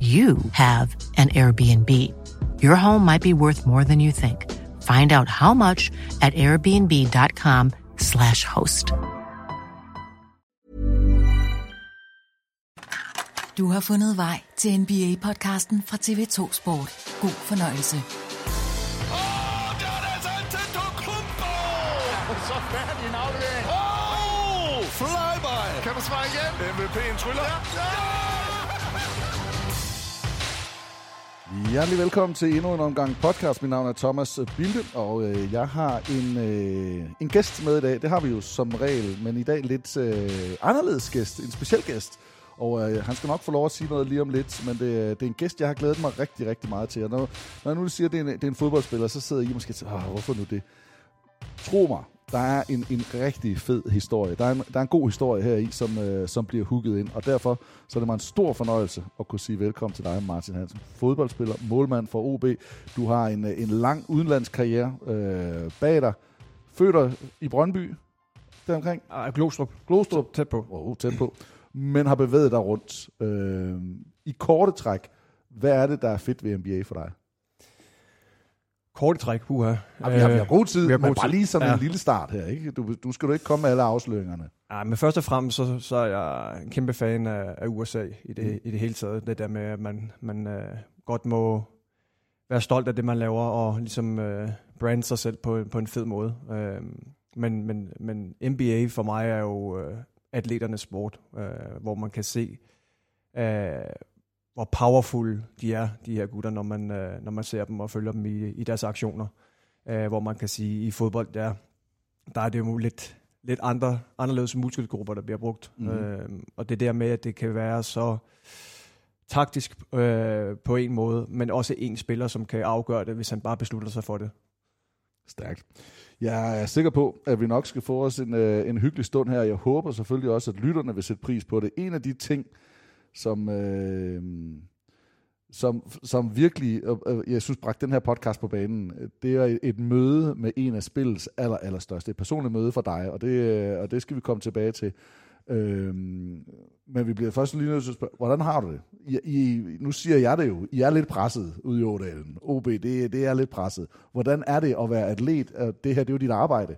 you have an Airbnb. Your home might be worth more than you think. Find out how much at airbnb.com/slash host. Du har fundet vej til NBA-podcasten fra TV2 Sport. God fornøjelse. Åh, der er det altså Antetokounmpo! Så færdig en aflevering. Åh, flyby! Kan du svare igen? MVP'en tryller. Ja, ja! Hjertelig velkommen til endnu en omgang podcast. Mit navn er Thomas Bilde, og øh, jeg har en, øh, en gæst med i dag. Det har vi jo som regel, men i dag lidt øh, anderledes gæst, en speciel gæst. Og øh, han skal nok få lov at sige noget lige om lidt, men det, øh, det er en gæst, jeg har glædet mig rigtig, rigtig meget til. Og når, når jeg nu siger, at det er, en, det er en fodboldspiller, så sidder I måske og tænker, hvorfor nu det? Tro mig, der er en, en rigtig fed historie. Der er en, der er en god historie her i, som, øh, som bliver hugget ind. Og derfor så er det mig en stor fornøjelse at kunne sige velkommen til dig, Martin Hansen. Fodboldspiller, målmand for OB. Du har en, øh, en lang udenlandskarriere øh, bag dig. Født i Brøndby, deromkring. Ah, Glostrup. Glostrup. Tæt på. Oh, tæt på. Men har bevæget dig rundt. Øh, I korte træk, hvad er det, der er fedt ved NBA for dig? Kort træk, puha. Ja, vi, har, vi har god tid, vi har men god bare tid. lige sådan Ja. en lille start her. Ikke? Du, du skal du ikke komme med alle afsløringerne. Ja, men først og fremmest, så, så er jeg en kæmpe fan af, af USA i det, Mm. i det hele taget. Det der med, at man, man øh, godt må være stolt af det, man laver, og ligesom øh, brande sig selv på, på en fed måde. Øh, men, men, men NBA for mig er jo øh, atleternes sport, øh, hvor man kan se, øh, hvor powerful de er, de her gutter, når man, øh, når man ser dem og følger dem i, i deres aktioner. Øh, hvor man kan sige, i fodbold, der, der er det jo lidt, lidt andre, anderledes muskelgrupper, der bliver brugt. Mm-hmm. Øh, og det der med, at det kan være så taktisk øh, på en måde, men også en spiller, som kan afgøre det, hvis han bare beslutter sig for det. Stærkt. Jeg er sikker på, at vi nok skal få os en, øh, en hyggelig stund her. Jeg håber selvfølgelig også, at lytterne vil sætte pris på det. En af de ting, som, øh, som, som virkelig, øh, øh, jeg synes, bragte den her podcast på banen, det er et, møde med en af spillets aller, allerstørste. Et personligt møde for dig, og det, øh, og det skal vi komme tilbage til. Øh, men vi bliver først lige nødt til at spørge, hvordan har du det? I, I, nu siger jeg det jo, I er lidt presset ude i Ådalen. OB, det, det er lidt presset. Hvordan er det at være atlet? Øh, det her, det er jo dit arbejde.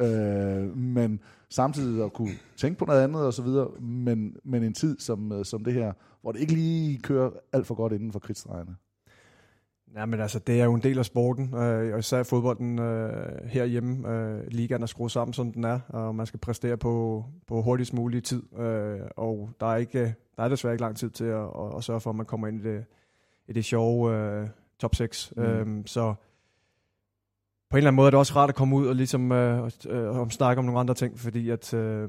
Øh, men samtidig at kunne tænke på noget andet og så videre, men, men en tid som, øh, som det her, hvor det ikke lige kører alt for godt inden for kridtstregerne. Ja, men altså, det er jo en del af sporten, øh, og især fodbolden øh, herhjemme. Øh, ligaen er skruet sammen, som den er, og man skal præstere på, på hurtigst mulig tid. Øh, og der er, ikke, der er desværre ikke lang tid til at, at, at sørge for, at man kommer ind i det, i det sjove øh, top 6. Mm. Mm. Øh, så på en eller anden måde er det også rart at komme ud og ligesom øh, øh, om snakke om nogle andre ting, fordi at... Øh,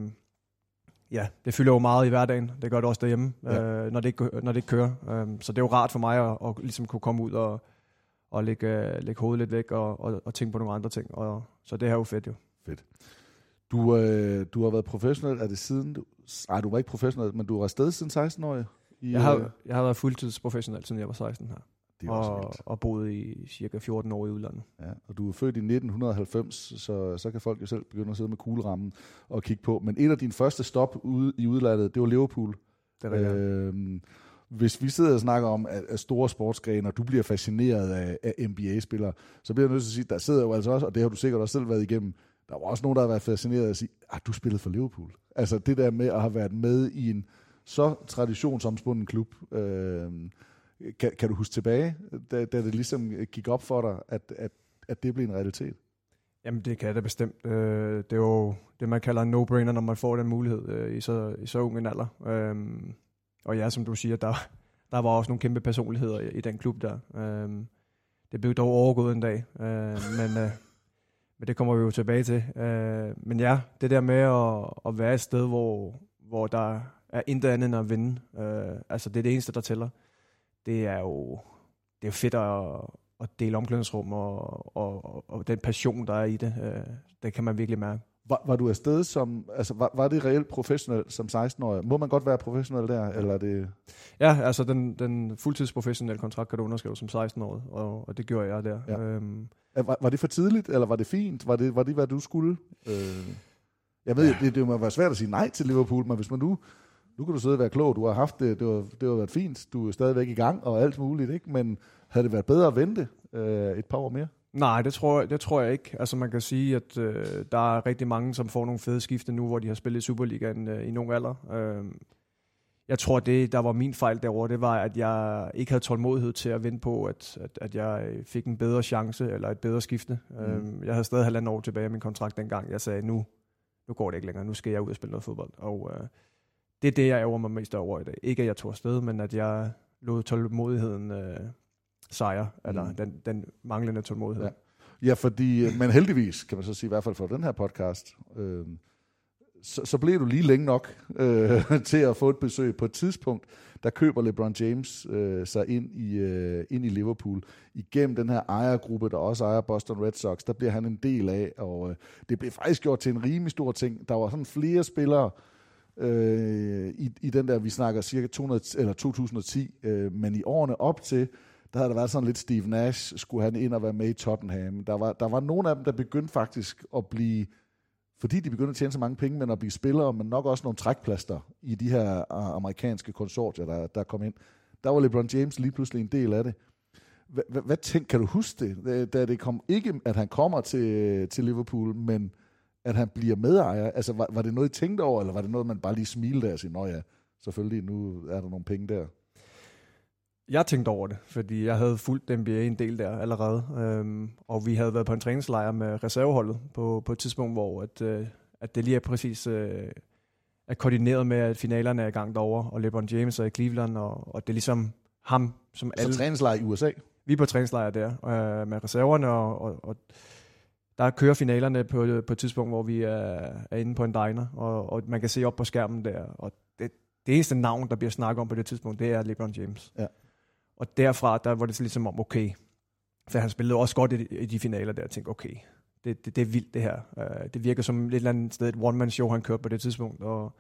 Ja, det fylder jo meget i hverdagen. Det gør det også derhjemme, Ja. øh, når, det ikke, når det ikke kører. Um, så det er jo rart for mig at, at ligesom kunne komme ud og, og lægge, øh, lægge hovedet lidt væk og, og, og tænke på nogle andre ting. Og, så det her er jo fedt jo. Fedt. Du, øh, du har været professionel, er det siden? Du, nej, du var ikke professionel, men du var afsted siden 16 år. I, Jeg har, øh, jeg har været fuldtidsprofessionel, siden jeg var 16 her. Det er også og, vildt. og boet i cirka 14 år i udlandet. Ja, og du er født i 1990, så, så kan folk jo selv begynde at sidde med kuglerammen og kigge på. Men et af dine første stop ude i udlandet, det var Liverpool. Det er. Øhm, hvis vi sidder og snakker om at, at store sportsgrene, og du bliver fascineret af, af NBA-spillere, så bliver jeg nødt til at sige, der sidder jo altså også, og det har du sikkert også selv været igennem, der var også nogen, der har været fascineret af at sige, at du spillede for Liverpool. Altså det der med at have været med i en så traditionsomspunden klub. Øhm, kan, kan du huske tilbage, da, da det ligesom øh, gik op for dig, at, at, at det blev en realitet? Jamen, det kan jeg da bestemt. Øh, det er jo det, man kalder en no-brainer, når man får den mulighed øh, i, så, i så ung en alder. Øhm, og ja, som du siger, der, der var også nogle kæmpe personligheder i, i den klub der. Øhm, det blev dog overgået en dag, øh, men, øh, men det kommer vi jo tilbage til. Øh, men ja, det der med at, at være et sted, hvor, hvor der er intet andet end at vinde, øh, altså det er det eneste, der tæller. Det er jo, det er fedt at, at dele omklædningsrum, og, og, og den passion, der er i det, øh, det kan man virkelig mærke. Var, var du afsted som, altså var, var det reelt professionelt som 16-årig? Må man godt være professionel der, eller er det... Ja, altså den, den fuldtidsprofessionelle kontrakt kan du underskrive som 16-årig, og, og det gjorde jeg der. Ja. Øhm, Var, var det for tidligt, eller var det fint? Var det, var det hvad du skulle? Øh, jeg ved, ja. det, det må være svært at sige nej til Liverpool, men hvis man nu... Nu kan du sidde og være klog, du har haft det, det har, det har været fint, du er stadigvæk i gang og alt muligt, ikke? men havde det været bedre at vente øh, et par år mere? Nej, det tror, jeg, det tror jeg ikke. Altså man kan sige, at øh, der er rigtig mange, som får nogle fede skifte nu, hvor de har spillet i Superligaen øh, i nogen alder. Øh, jeg tror, det der var min fejl derovre, det var, at jeg ikke havde tålmodighed til at vente på, at, at, at jeg fik en bedre chance eller et bedre skifte. Mm. Øh, jeg havde stadig halvandet år tilbage af min kontrakt dengang. Jeg sagde, nu, nu går det ikke længere. Nu skal jeg ud og spille noget fodbold. Og øh, det er det, jeg ærger mig mest over i dag. Ikke at jeg tog afsted, men at jeg lod tålmodigheden øh, sejre, eller Mm. den, den manglende tålmodighed. Ja. Ja, fordi, men heldigvis, kan man så sige, i hvert fald for den her podcast, øh, så, så blev du lige længe nok øh, til at få et besøg. På et tidspunkt, der køber LeBron James øh, sig ind i, øh, ind i Liverpool. Igennem den her ejergruppe, der også ejer Boston Red Sox, der bliver han en del af, og øh, det blev faktisk gjort til en rimelig stor ting. Der var sådan flere spillere, øh, Øh, i, i den der, vi snakker cirka 200, eller 2010, øh, men i årene op til, der havde der været sådan lidt Steve Nash, skulle han ind og være med i Tottenham. Der var, der var nogle af dem, der begyndte faktisk at blive, fordi de begyndte at tjene så mange penge, men at blive spillere, men nok også nogle trækplaster i de her øh, amerikanske konsortier, der, der kom ind. Der var LeBron James lige pludselig en del af det. Hvad, hvad, hvad kan du huske det, da- da det kom, ikke at han kommer til, til Liverpool, men at han bliver medejer? Altså, var, var det noget, I tænkte over, eller var det noget, man bare lige smilte af og sige, nå ja, selvfølgelig, nu er der nogle penge der? Jeg tænkte over det, fordi jeg havde fulgt NBA en del der allerede, øhm, og vi havde været på en træningslejr med reserveholdet på, på et tidspunkt, hvor at, øh, at det lige er præcis øh, er koordineret med, at finalerne er i gang derovre, og LeBron James er i Cleveland, og, og det er ligesom ham, som alle... Så træningslejr i USA? Vi er på træningslejr der øh, med reserverne, og, og, og der kører finalerne på, på et tidspunkt, hvor vi er, er inde på en diner, og, og man kan se op på skærmen der, og det, det eneste navn, der bliver snakket om på det tidspunkt, det er LeBron James. Ja. Og derfra, der var det så ligesom om, okay, for han spillede også godt i, i de finaler der, jeg tænkte, okay, det, det, det er vildt det her. Uh, det virker som et eller andet sted et one-man-show, han kørte på det tidspunkt, og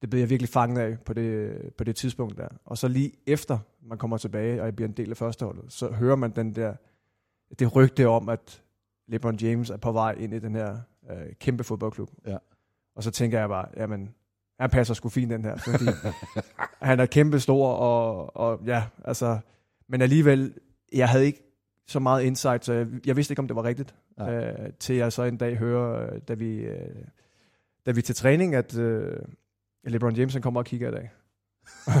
det blev jeg virkelig fanget af på det, på det tidspunkt der. Og så lige efter man kommer tilbage, og jeg bliver en del af førsteholdet, så hører man den der, det rygte om, at LeBron James er på vej ind i den her øh, kæmpe fodboldklub. Ja. Og så tænker jeg bare, jamen, han passer sgu fint den her, fordi han er kæmpe stor, og, og ja, altså, men alligevel, jeg havde ikke så meget insight, så jeg, jeg vidste ikke, om det var rigtigt, Ja. øh, til jeg så en dag hører, øh, da vi, øh, da vi til træning, at øh, LeBron James han kommer og kigger i dag.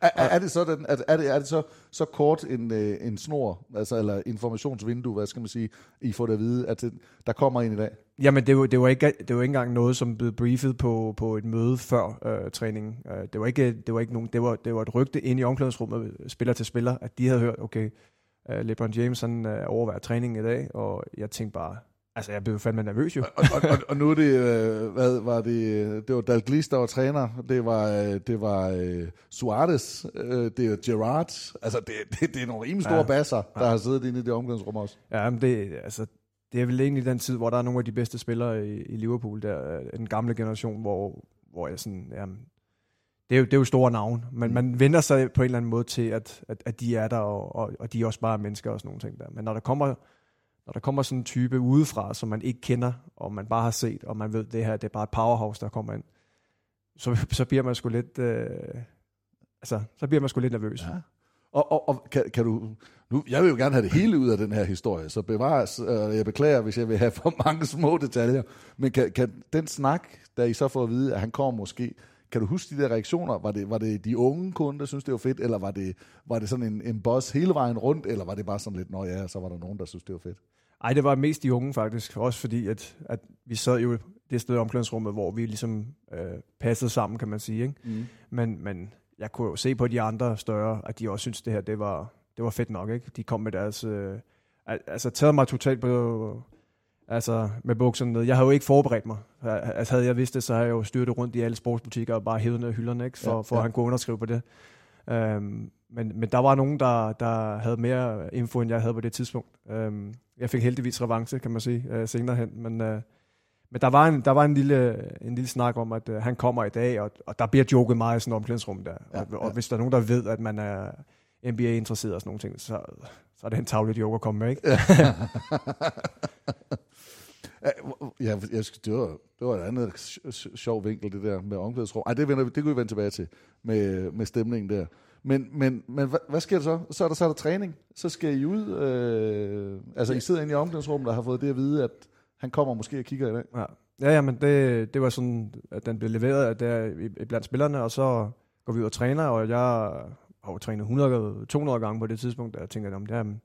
Er, er, er det sådan, at er det, er det så, så kort en, øh, en snor, altså, eller informationsvindue, hvad skal man sige, I får det at vide, at det, der kommer en i dag? Jamen, det var, det, var ikke, det var ikke engang noget, som blev briefet på, på et møde før øh, træningen. Øh, det, var ikke, det, var ikke nogen, det, var, det var et rygte ind i omklædningsrummet, spiller til spiller, at de havde hørt, okay, øh, LeBron James han, øh, overvejer træningen i dag, og jeg tænkte bare, altså jeg blev fandme nervøs jo. Og, og, og, og nu er det, øh, hvad var det, det var Dalglish, der var træner, det var, øh, det var øh, Suarez, øh, det er Gerrard, altså det, det, det er nogle rimelig store ja. Ja. basser, der har siddet inde i det omklædningsrum også. Ja, men det, altså, det er vel egentlig den tid, hvor der er nogle af de bedste spillere i, i Liverpool, der er den gamle generation, hvor, hvor jeg sådan, jamen, det er jo, det er jo store navn, men man vender sig på en eller anden måde til, at, at, at de er der, og, og, og de er også bare mennesker og sådan nogle ting der. Men når der kommer, når der kommer sådan en type udefra, som man ikke kender, og man bare har set, og man ved, det her det er bare et powerhouse, der kommer ind, så, så bliver man sgu lidt, øh, altså, så bliver man sgu lidt nervøs. Ja. Og, og, og kan, kan du... Nu, jeg vil jo gerne have det hele ud af den her historie, så bevares, øh, jeg beklager, hvis jeg vil have for mange små detaljer, men kan, kan den snak, der I så får at vide, at han kommer måske, kan du huske de der reaktioner? Var det, var det de unge kunder, der synes det var fedt, eller var det, var det sådan en, en boss hele vejen rundt, eller var det bare sådan lidt, nå ja, så var der nogen, der synes det var fedt? Ej, det var mest de unge faktisk, også fordi, at, at vi sad jo det sted i omklædningsrummet, hvor vi ligesom øh, passede sammen, kan man sige. Ikke? Mm. Men, men jeg kunne jo se på de andre større, at de også synes det her, det var, det var fedt nok. Ikke? De kom med deres... Øh, al- altså taget mig totalt på... Altså med bukserne ned. Jeg havde jo ikke forberedt mig. Altså havde jeg vidst det, så havde jeg jo styrtet rundt i alle sportsbutikker og bare hævet ned hylderne, ikke? For, Ja, for ja. at han kunne underskrive på det. Um, men, men der var nogen, der, der havde mere info, end jeg havde på det tidspunkt. Um, jeg fik heldigvis revanche, kan man sige, uh, senere hen. Men, uh, men der var en, der var en, lille, en lille snak om, at uh, han kommer i dag, og, og der bliver joket meget i sådan omklædningsrum der. Ja, og, og ja. hvis der er nogen, der ved, at man er NBA-interesseret og sådan nogle ting, så, så er det en tavlet joke at komme med, ikke? Ja, jeg, det, var, det var et andet sj- sj- sjov vinkel, det der med omklædningsrum. Ej, det, vender, det kunne vi vende tilbage til med, med stemningen der. Men, men, men hvad, hvad sker der så? Så er der, så er der træning. Så skal I ud. Øh, altså, I sidder inde i omklædningsrummet, der har fået det at vide, at han kommer måske og kigger i dag. Ja, ja, ja men det, det var sådan, at den blev leveret der blandt spillerne, og så går vi ud og træner, og jeg har jo trænet 100-200 gange på det tidspunkt, og jeg tænker, om det er, men,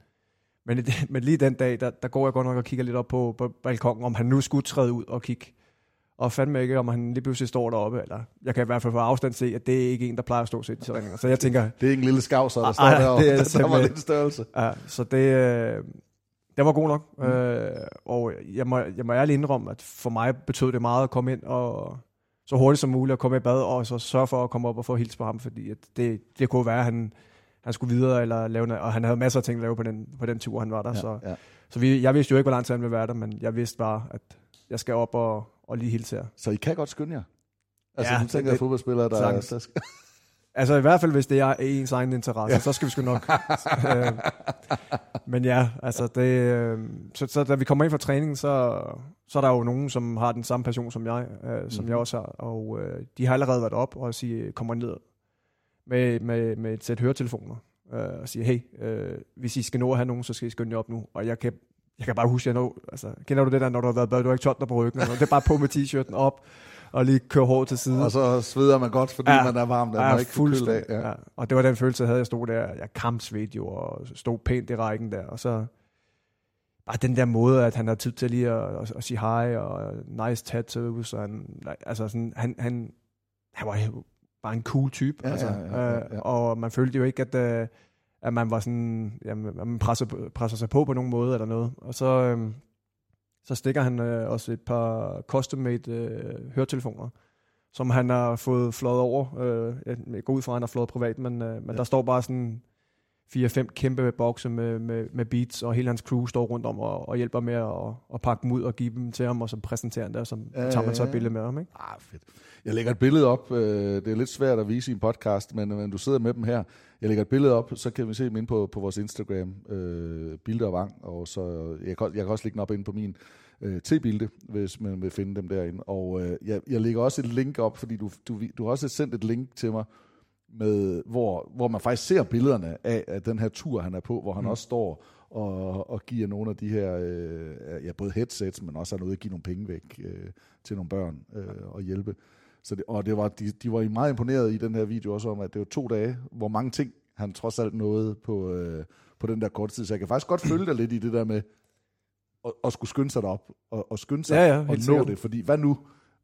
men, men lige den dag, der, der går jeg godt nok og kigger lidt op på, på balkongen, om han nu skulle træde ud og kigge. Og fandme ikke, om han lige pludselig står deroppe, eller jeg kan i hvert fald på afstand se, at det er ikke en, der plejer at stå til de træninger. Så jeg tænker, Det er ikke en lille skavser, der Ej, står ej, der, og det er der, var lidt størrelse. Ja, så det, øh, det var god nok. Mm. Øh, og jeg må, jeg må ærligt indrømme, at for mig betød det meget at komme ind og så hurtigt som muligt at komme i bad, og så sørge for at komme op og få hils på ham, fordi at det, det kunne være, at han, han skulle videre, eller lave noget, og han havde masser af ting at lave på den, på den tur, han var der. Ja, så ja. så vi, jeg vidste jo ikke, hvor lang tid han ville være der, men jeg vidste bare, at jeg skal op og, og lige hilse her. Så I kan godt skynde jer? Altså, Ja, du tænker det- fodboldspillere, der, sagtens. der skal... Altså i hvert fald, hvis det er ens egen interesse, ja. så skal vi sgu nok. øh, men ja, altså det, øh, så, så da vi kommer ind fra træningen, så, så er der jo nogen, som har den samme passion som jeg, øh, som Mhm. jeg også har, og øh, de har allerede været op og sige, kommer ned med, med, med et sæt høretelefoner øh, og sige, hey, øh, hvis I skal nå at have nogen, så skal I skynde jer op nu. Og jeg kan, jeg kan bare huske, jeg nå, altså, kender du det der, når du har været bad, du har ikke tørt på ryggen, noget? det er bare på med t-shirten op, og lige køre hårdt til side. Og så sveder man godt, fordi ja, man er varm, der ja, man ikke af. fuldstændig. Ja. Ja. Og det var den følelse, jeg havde. Jeg stod der, jeg kampsvedte jo, og stod pænt i rækken der. Og så bare den der måde, at han har tid til lige at, at, at sige hej, og nice tattoos. Og han, altså sådan, han, han, han var bare en cool type. Ja, altså, ja, ja, ja, ja. Øh, og man følte jo ikke, at, øh, at man var sådan, jamen, man presser, presser sig på på nogen måde eller noget. Og så, øh, så stikker han øh, også et par custom-made øh, høretelefoner, som han har fået flået over. Øh, jeg går ud fra, at han har flået privat, men, øh, men ja. der står bare sådan 4-5 kæmpe bokse med, med, med beats, og hele hans crew står rundt om og, og hjælper med at, at pakke dem ud og give dem til ham, og så præsenterer han det, og så Ja, tager man så et billede med ham. Ikke? Ah, fedt. Jeg lægger et billede op. øh, Det er lidt svært at vise i en podcast, men, men du sidder med dem her. Jeg lægger et billede op, så kan vi se dem inde på, på vores Instagram, øh, Bilder og Vang, og så jeg kan, jeg kan også lægge den op inde på min øh, T-bilde, hvis man vil finde dem derinde. Og øh, jeg, jeg lægger også et link op, fordi du, du, du har også sendt et link til mig, med, hvor, hvor man faktisk ser billederne af, af den her tur, han er på, hvor han mm. også står og, og giver nogle af de her, øh, ja, både headsets, men også er noget at give nogle penge væk øh, til nogle børn øh, og hjælpe. Så det, og det var, de, de var meget imponeret i den her video også om, at det var to dage, hvor mange ting han trods alt nåede på, øh, på den der korte tid. Så jeg kan faktisk godt følge dig lidt i det der med at, at skulle skynde sig derop og, og skynde sig Ja, ja, og nå sikkert. det. Fordi hvad nu,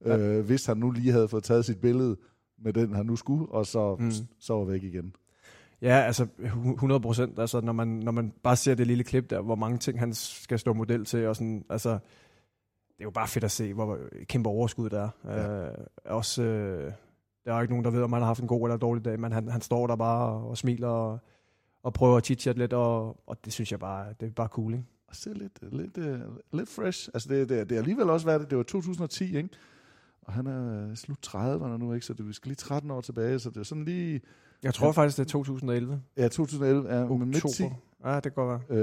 øh, hvis han nu lige havde fået taget sit billede med den, han nu skulle, og så, mm. Så var væk igen. Ja, altså 100 procent. Altså, når man, når man bare ser det lille klip der, hvor mange ting han skal stå model til, og sådan, altså, det er jo bare fedt at se, hvor kæmpe overskud der er. Ja. Øh, også, øh, der er jo ikke nogen, der ved, om man har haft en god eller dårlig dag, men han, han står der bare og smiler og, og prøver at chit lidt, og, og det synes jeg bare, det er bare cool, ikke? Og se lidt, lidt, uh, lidt fresh. Altså det, det, det er alligevel også været det. Det var 2010, ikke? Og han er slut 30'erne nu, ikke? Så det, vi skal lige 13 år tilbage, så det er sådan lige... Jeg tror faktisk, det er 2011. Ja, 2011 er ja, midt 10. Ja, det kan godt være.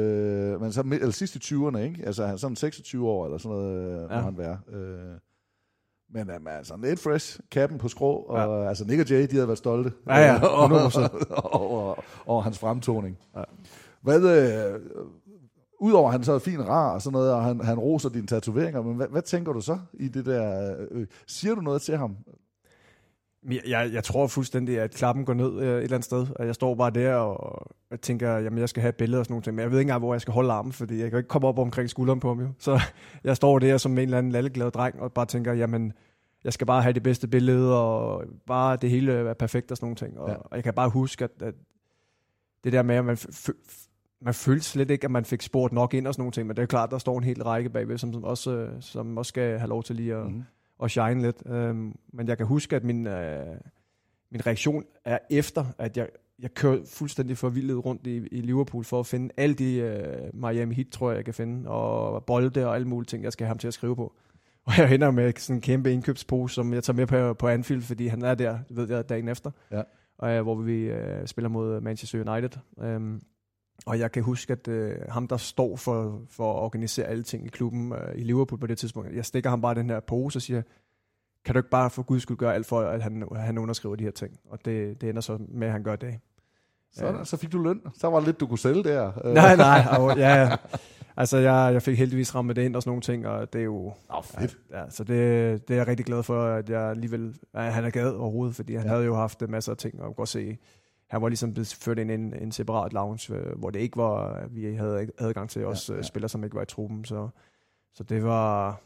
Øh, men så midt, eller sidst i 20'erne, ikke? Altså han er sådan 26 år eller sådan noget, ja. må han være. Øh, men jamen, altså, lidt fresh, kappen på skrå, og ja. altså Nick og Jay, de havde været stolte. Ja, ja, 100%. over, over, over hans fremtoning. Ja. Hvad, øh, Udover at han så er fin rar og sådan noget, og han, han roser dine tatoveringer, men hvad, hvad tænker du så i det der? Øh, siger du noget til ham? Jeg, jeg, jeg tror fuldstændig, at klappen går ned øh, et eller andet sted, og jeg står bare der og, og tænker, jamen jeg skal have et billede og sådan noget, men jeg ved ikke engang, hvor jeg skal holde armen, fordi jeg kan ikke komme op omkring skulderen på ham jo. Så jeg står der som en eller anden lalleglad dreng og bare tænker, jamen jeg skal bare have det bedste billede, og bare det hele er perfekt og sådan nogle ting. Og, ja. og jeg kan bare huske, at, at det der med, at man man følte slet ikke, at man fik spurgt nok ind og sådan nogle ting, men det er klart, der står en hel række bagved, som, som, også, som også skal have lov til lige at, mm. at shine lidt. Um, men jeg kan huske, at min, uh, min reaktion er efter, at jeg, jeg kører fuldstændig forvildet rundt i, i Liverpool for at finde alle de uh, Miami Heat, tror jeg, jeg kan finde, og bolde og alle mulige ting, jeg skal have ham til at skrive på. Og jeg hænder med sådan en kæmpe indkøbspose, som jeg tager med på, på Anfield, fordi han er der, ved jeg, dagen efter. Ja. Og, uh, hvor vi uh, spiller mod Manchester United. Um, og jeg kan huske, at øh, ham, der står for, for at organisere alle ting i klubben øh, i Liverpool på det tidspunkt, jeg stikker ham bare den her pose og siger, kan du ikke bare for guds skyld gøre alt for, at han, han underskriver de her ting? Og det, det ender så med, at han gør det. Så, ja. så fik du løn. Så var det lidt, du kunne sælge der. Nej, nej. Og, ja, altså jeg, jeg fik heldigvis rammet det ind og sådan nogle ting, og det er jo... Oh, fedt. Ja, så det, det er jeg rigtig glad for, at jeg alligevel... At han er gad overhovedet, fordi han ja. havde jo haft masser af ting at gå se han var ligesom blevet ført ind i en, en separat lounge, øh, hvor det ikke var, vi havde adgang til os ja, ja. spillere, som ikke var i truppen. Så, så det var,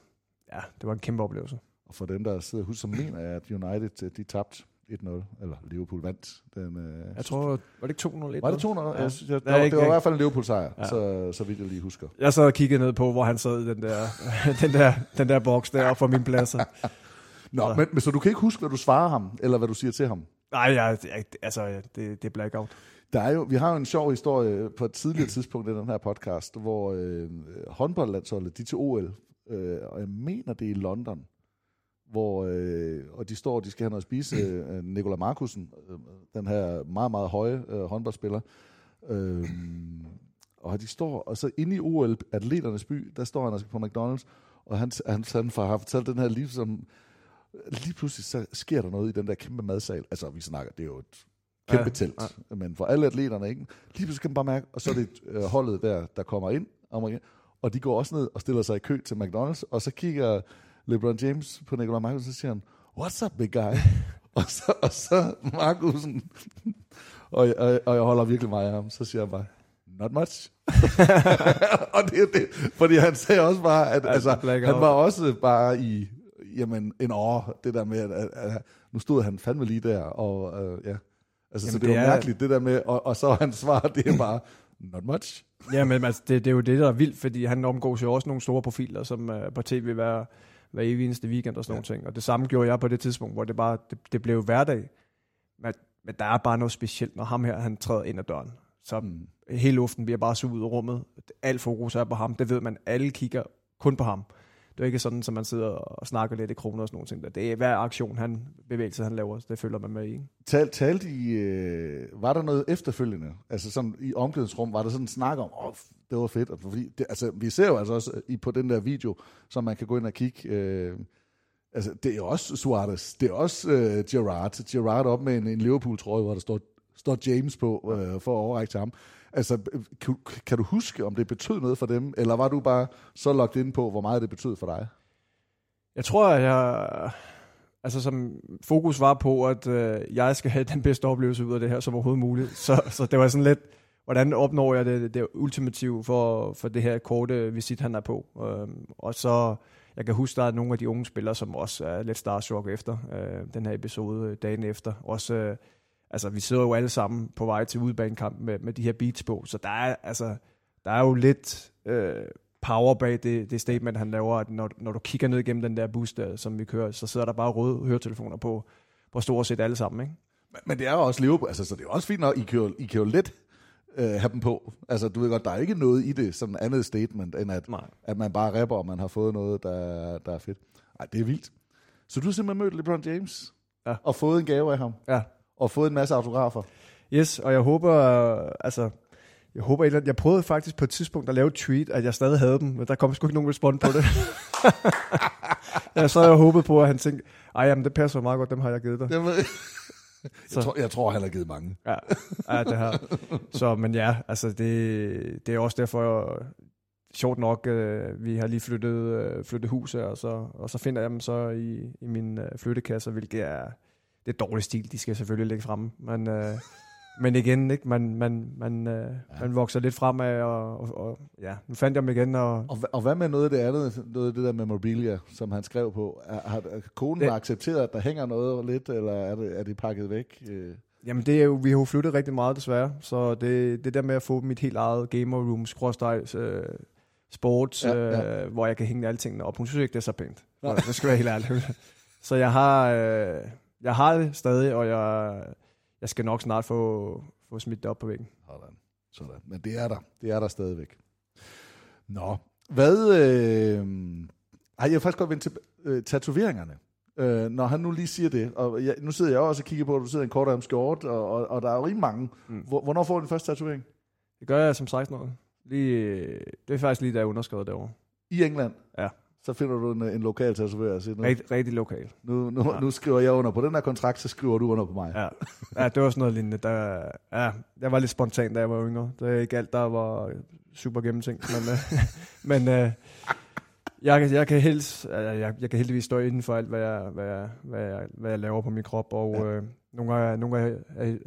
ja, det var en kæmpe oplevelse. Og for dem, der sidder husk, som mener, at United, øh, de tabte 1-0, eller Liverpool vandt. Den, øh, jeg tror, var det ikke 2-0? Var det 2-0? Ja. Jeg, jeg, der, det var i hvert fald en Liverpool-sejr, ja. så, så vidt jeg lige husker. Jeg sad og kiggede ned på, hvor han sad i den der, den der, den der boks der, for min plads. Nå, så. Men, men så du kan ikke huske, hvad du svarer ham, eller hvad du siger til ham? Nej, ja, altså, det, det er blackout. Der er jo, vi har jo en sjov historie på et tidligere tidspunkt i den her podcast, hvor øh, håndboldlandsholdet, de til OL, øh, og jeg mener det er i London, hvor, øh, og de står, de skal have noget at spise, øh, Nikola Markusen, øh, den her meget, meget høje øh, håndboldspiller, øh, og de står, og så inde i OL, atleternes by, der står han altså på McDonald's, og han, han, han har fortalt den her liv, som lige pludselig så sker der noget i den der kæmpe madsal. Altså, vi snakker, det er jo et kæmpe ja, telt, ja. men for alle atleterne, ikke? Lige pludselig kan man bare mærke, og så er det øh, holdet der, der kommer ind, og de går også ned og stiller sig i kø til McDonald's, og så kigger LeBron James på Nikolaj Markus, og så siger han, what's up, big guy? og, så, og så Markusen, og, og, og jeg holder virkelig meget af ham, så siger han bare, not much. og det er det, fordi han sagde også bare, at altså, han var også bare i jamen, en år, det der med, at, at, at nu stod han fandme lige der, og uh, ja. Altså, jamen, så det, det var er... mærkeligt, det der med, og, og så hans svar, det er bare, not much. ja, men altså, det, det er jo det, der er vildt, fordi han omgås jo også nogle store profiler, som uh, på tv hver, hver evig eneste weekend og sådan ja. nogle ting. Og det samme gjorde jeg på det tidspunkt, hvor det bare, det, det blev hverdag. Men, men der er bare noget specielt, når ham her, han træder ind ad døren. Så mm. hele luften bliver bare suget ud af rummet. Alt fokus er på ham. Det ved man. Alle kigger kun på ham. Det er ikke sådan, som man sidder og snakker lidt i kroner og sådan noget. Det er hver aktion, han bevægelse, han laver, det følger man med i. Tal, talte I, øh, var der noget efterfølgende? Altså sådan i omklædningsrum, var der sådan en snak om, oh, det var fedt. Fordi det, altså, vi ser jo altså også øh, i, på den der video, som man kan gå ind og kigge, øh, altså det er også Suarez, det er også øh, Gerard. Gerard op med en, en Liverpool-trøje, hvor der står, står James på, øh, for at overrække til ham. Altså, kan, kan du huske, om det betød noget for dem, eller var du bare så lagt ind på, hvor meget det betød for dig? Jeg tror, at jeg... Altså, som fokus var på, at øh, jeg skal have den bedste oplevelse ud af det her som overhovedet muligt. Så, så det var sådan lidt, hvordan opnår jeg det, det ultimative for, for det her korte visit, han er på. Øhm, og så, jeg kan huske, der er nogle af de unge spillere, som også er lidt starstruck efter øh, den her episode øh, dagen efter. Også øh, altså vi sidder jo alle sammen på vej til udbanekamp med, med de her beats på, så der er, altså, der er jo lidt øh, power bag det, det statement, han laver, at når, når du kigger ned igennem den der bus, der, som vi kører, så sidder der bare røde høretelefoner på, på stort set alle sammen, ikke? Men, men det er jo også Liverpool, altså, så det er også fint nok, I jo, I jo let øh, have dem på. Altså, du ved godt, der er ikke noget i det, sådan andet statement, end at, at man bare rapper, og man har fået noget, der, der er fedt. Ej, det er vildt. Så du har simpelthen mødt LeBron James? Ja. Og fået en gave af ham? Ja. Og fået en masse autografer? Yes, og jeg håber, altså, jeg håber, andet- jeg prøvede faktisk på et tidspunkt at lave et tweet, at jeg stadig havde dem, men der kom sgu ikke nogen respons på det. jeg så havde jeg håbet på, at han tænkte, ej, jamen, det passer meget godt, dem har jeg givet dig. Jamen, jeg, Så- tror, jeg tror, han har givet mange. Ja, ja det her. Så, men ja, altså det, det er også derfor, sjovt nok, øh, vi har lige flyttet, øh, flyttet hus her, og så, og så finder jeg dem så i, i min øh, flyttekasser, hvilket er, det er dårlig stil, de skal selvfølgelig ligge fremme, men, øh, men igen, ikke, man, man, man, øh, ja. man vokser lidt fremad, og, og, og ja, nu fandt jeg dem igen, og Og, og hvad med noget af det andet, noget af det der memorabilia, som han skrev på? Er, har konen Det- accepteret, at der hænger noget lidt, eller er det, er det pakket væk? Øh, Jamen det er jo, vi har jo flyttet rigtig meget desværre, så det, det der med at få mit helt eget gamer room, skråstreg, øh, sports, Ja, ja. Øh, hvor jeg kan hænge alle tingene op. Hun synes ikke, det er så pænt. Nej. Det skal være helt ærligt. så jeg har, øh, jeg har det stadig, og jeg, jeg skal nok snart få, få smidt det op på væggen. Sådan. Sådan. Men det er der. Det er der stadigvæk. Nå. Hvad... Øh... Ej, jeg vil faktisk godt vende til øh, tatoveringerne. Øh, når han nu lige siger det, og jeg, nu sidder jeg også og kigger på, at du sidder i en kort skjort, og, og, og der er jo rigtig mange. Mm. Hvor, hvornår får du din første tatovering? Det gør jeg som 16 år. Lige, øh, det er faktisk lige, da jeg underskrev derovre. I England? Ja. Så finder du en, en lokal tatoverer og siger, nu, Rigtig, rigtig lokal. nu, nu, Ja. nu skriver jeg under på den her kontrakt, så skriver du under på mig. Ja, ja det var sådan noget lignende. Der, ja, jeg var lidt spontan, da jeg var yngre. Det er ikke alt, der var super gennemtænkt. Men, øh, men øh, jeg, kan- jeg, kan helst, øh, jeg, jeg kan heldigvis stå inden for alt, hvad jeg, hvad jeg, hvad jeg, hvad jeg laver på min krop. Og Ja. øh, nogle, af, nogle af,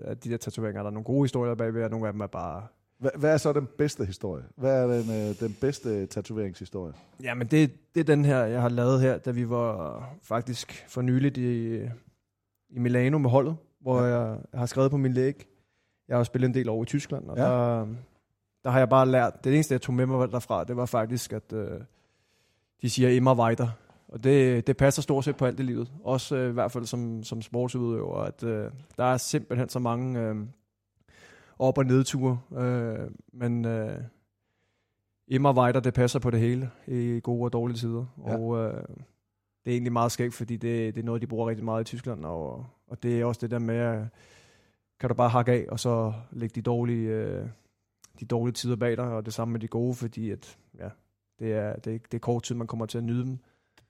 af de der tatoveringer, der er nogle gode historier bagved, og nogle af dem er bare... Hvad, hvad er så den bedste historie? Hvad er den, øh, den bedste tatoveringshistorie? Jamen, det, det er den her, jeg har lavet her, da vi var faktisk for nyligt i, i Milano med holdet, hvor Ja. jeg, har skrevet på min læg. Jeg har jo spillet en del over i Tyskland, og ja. der, der har jeg bare lært, det eneste, jeg tog med mig derfra, det var faktisk, at øh, de siger immer weiter. Og det, det passer stort set på alt i livet. Også øh, i hvert fald som, som sportsudøver, at øh, der er simpelthen så mange øh, op- og nedture. Øh, men øh, immer weiter, det passer på det hele i gode og dårlige tider. Ja. Og øh, det er egentlig meget skægt, fordi det, det er noget, de bruger rigtig meget i Tyskland. Og, og det er også det der med, at kan du bare hakke af, og så lægge de dårlige, øh, de dårlige tider bag dig, og det samme med de gode, fordi at, ja, det er, det, er, det er kort tid, man kommer til at nyde dem.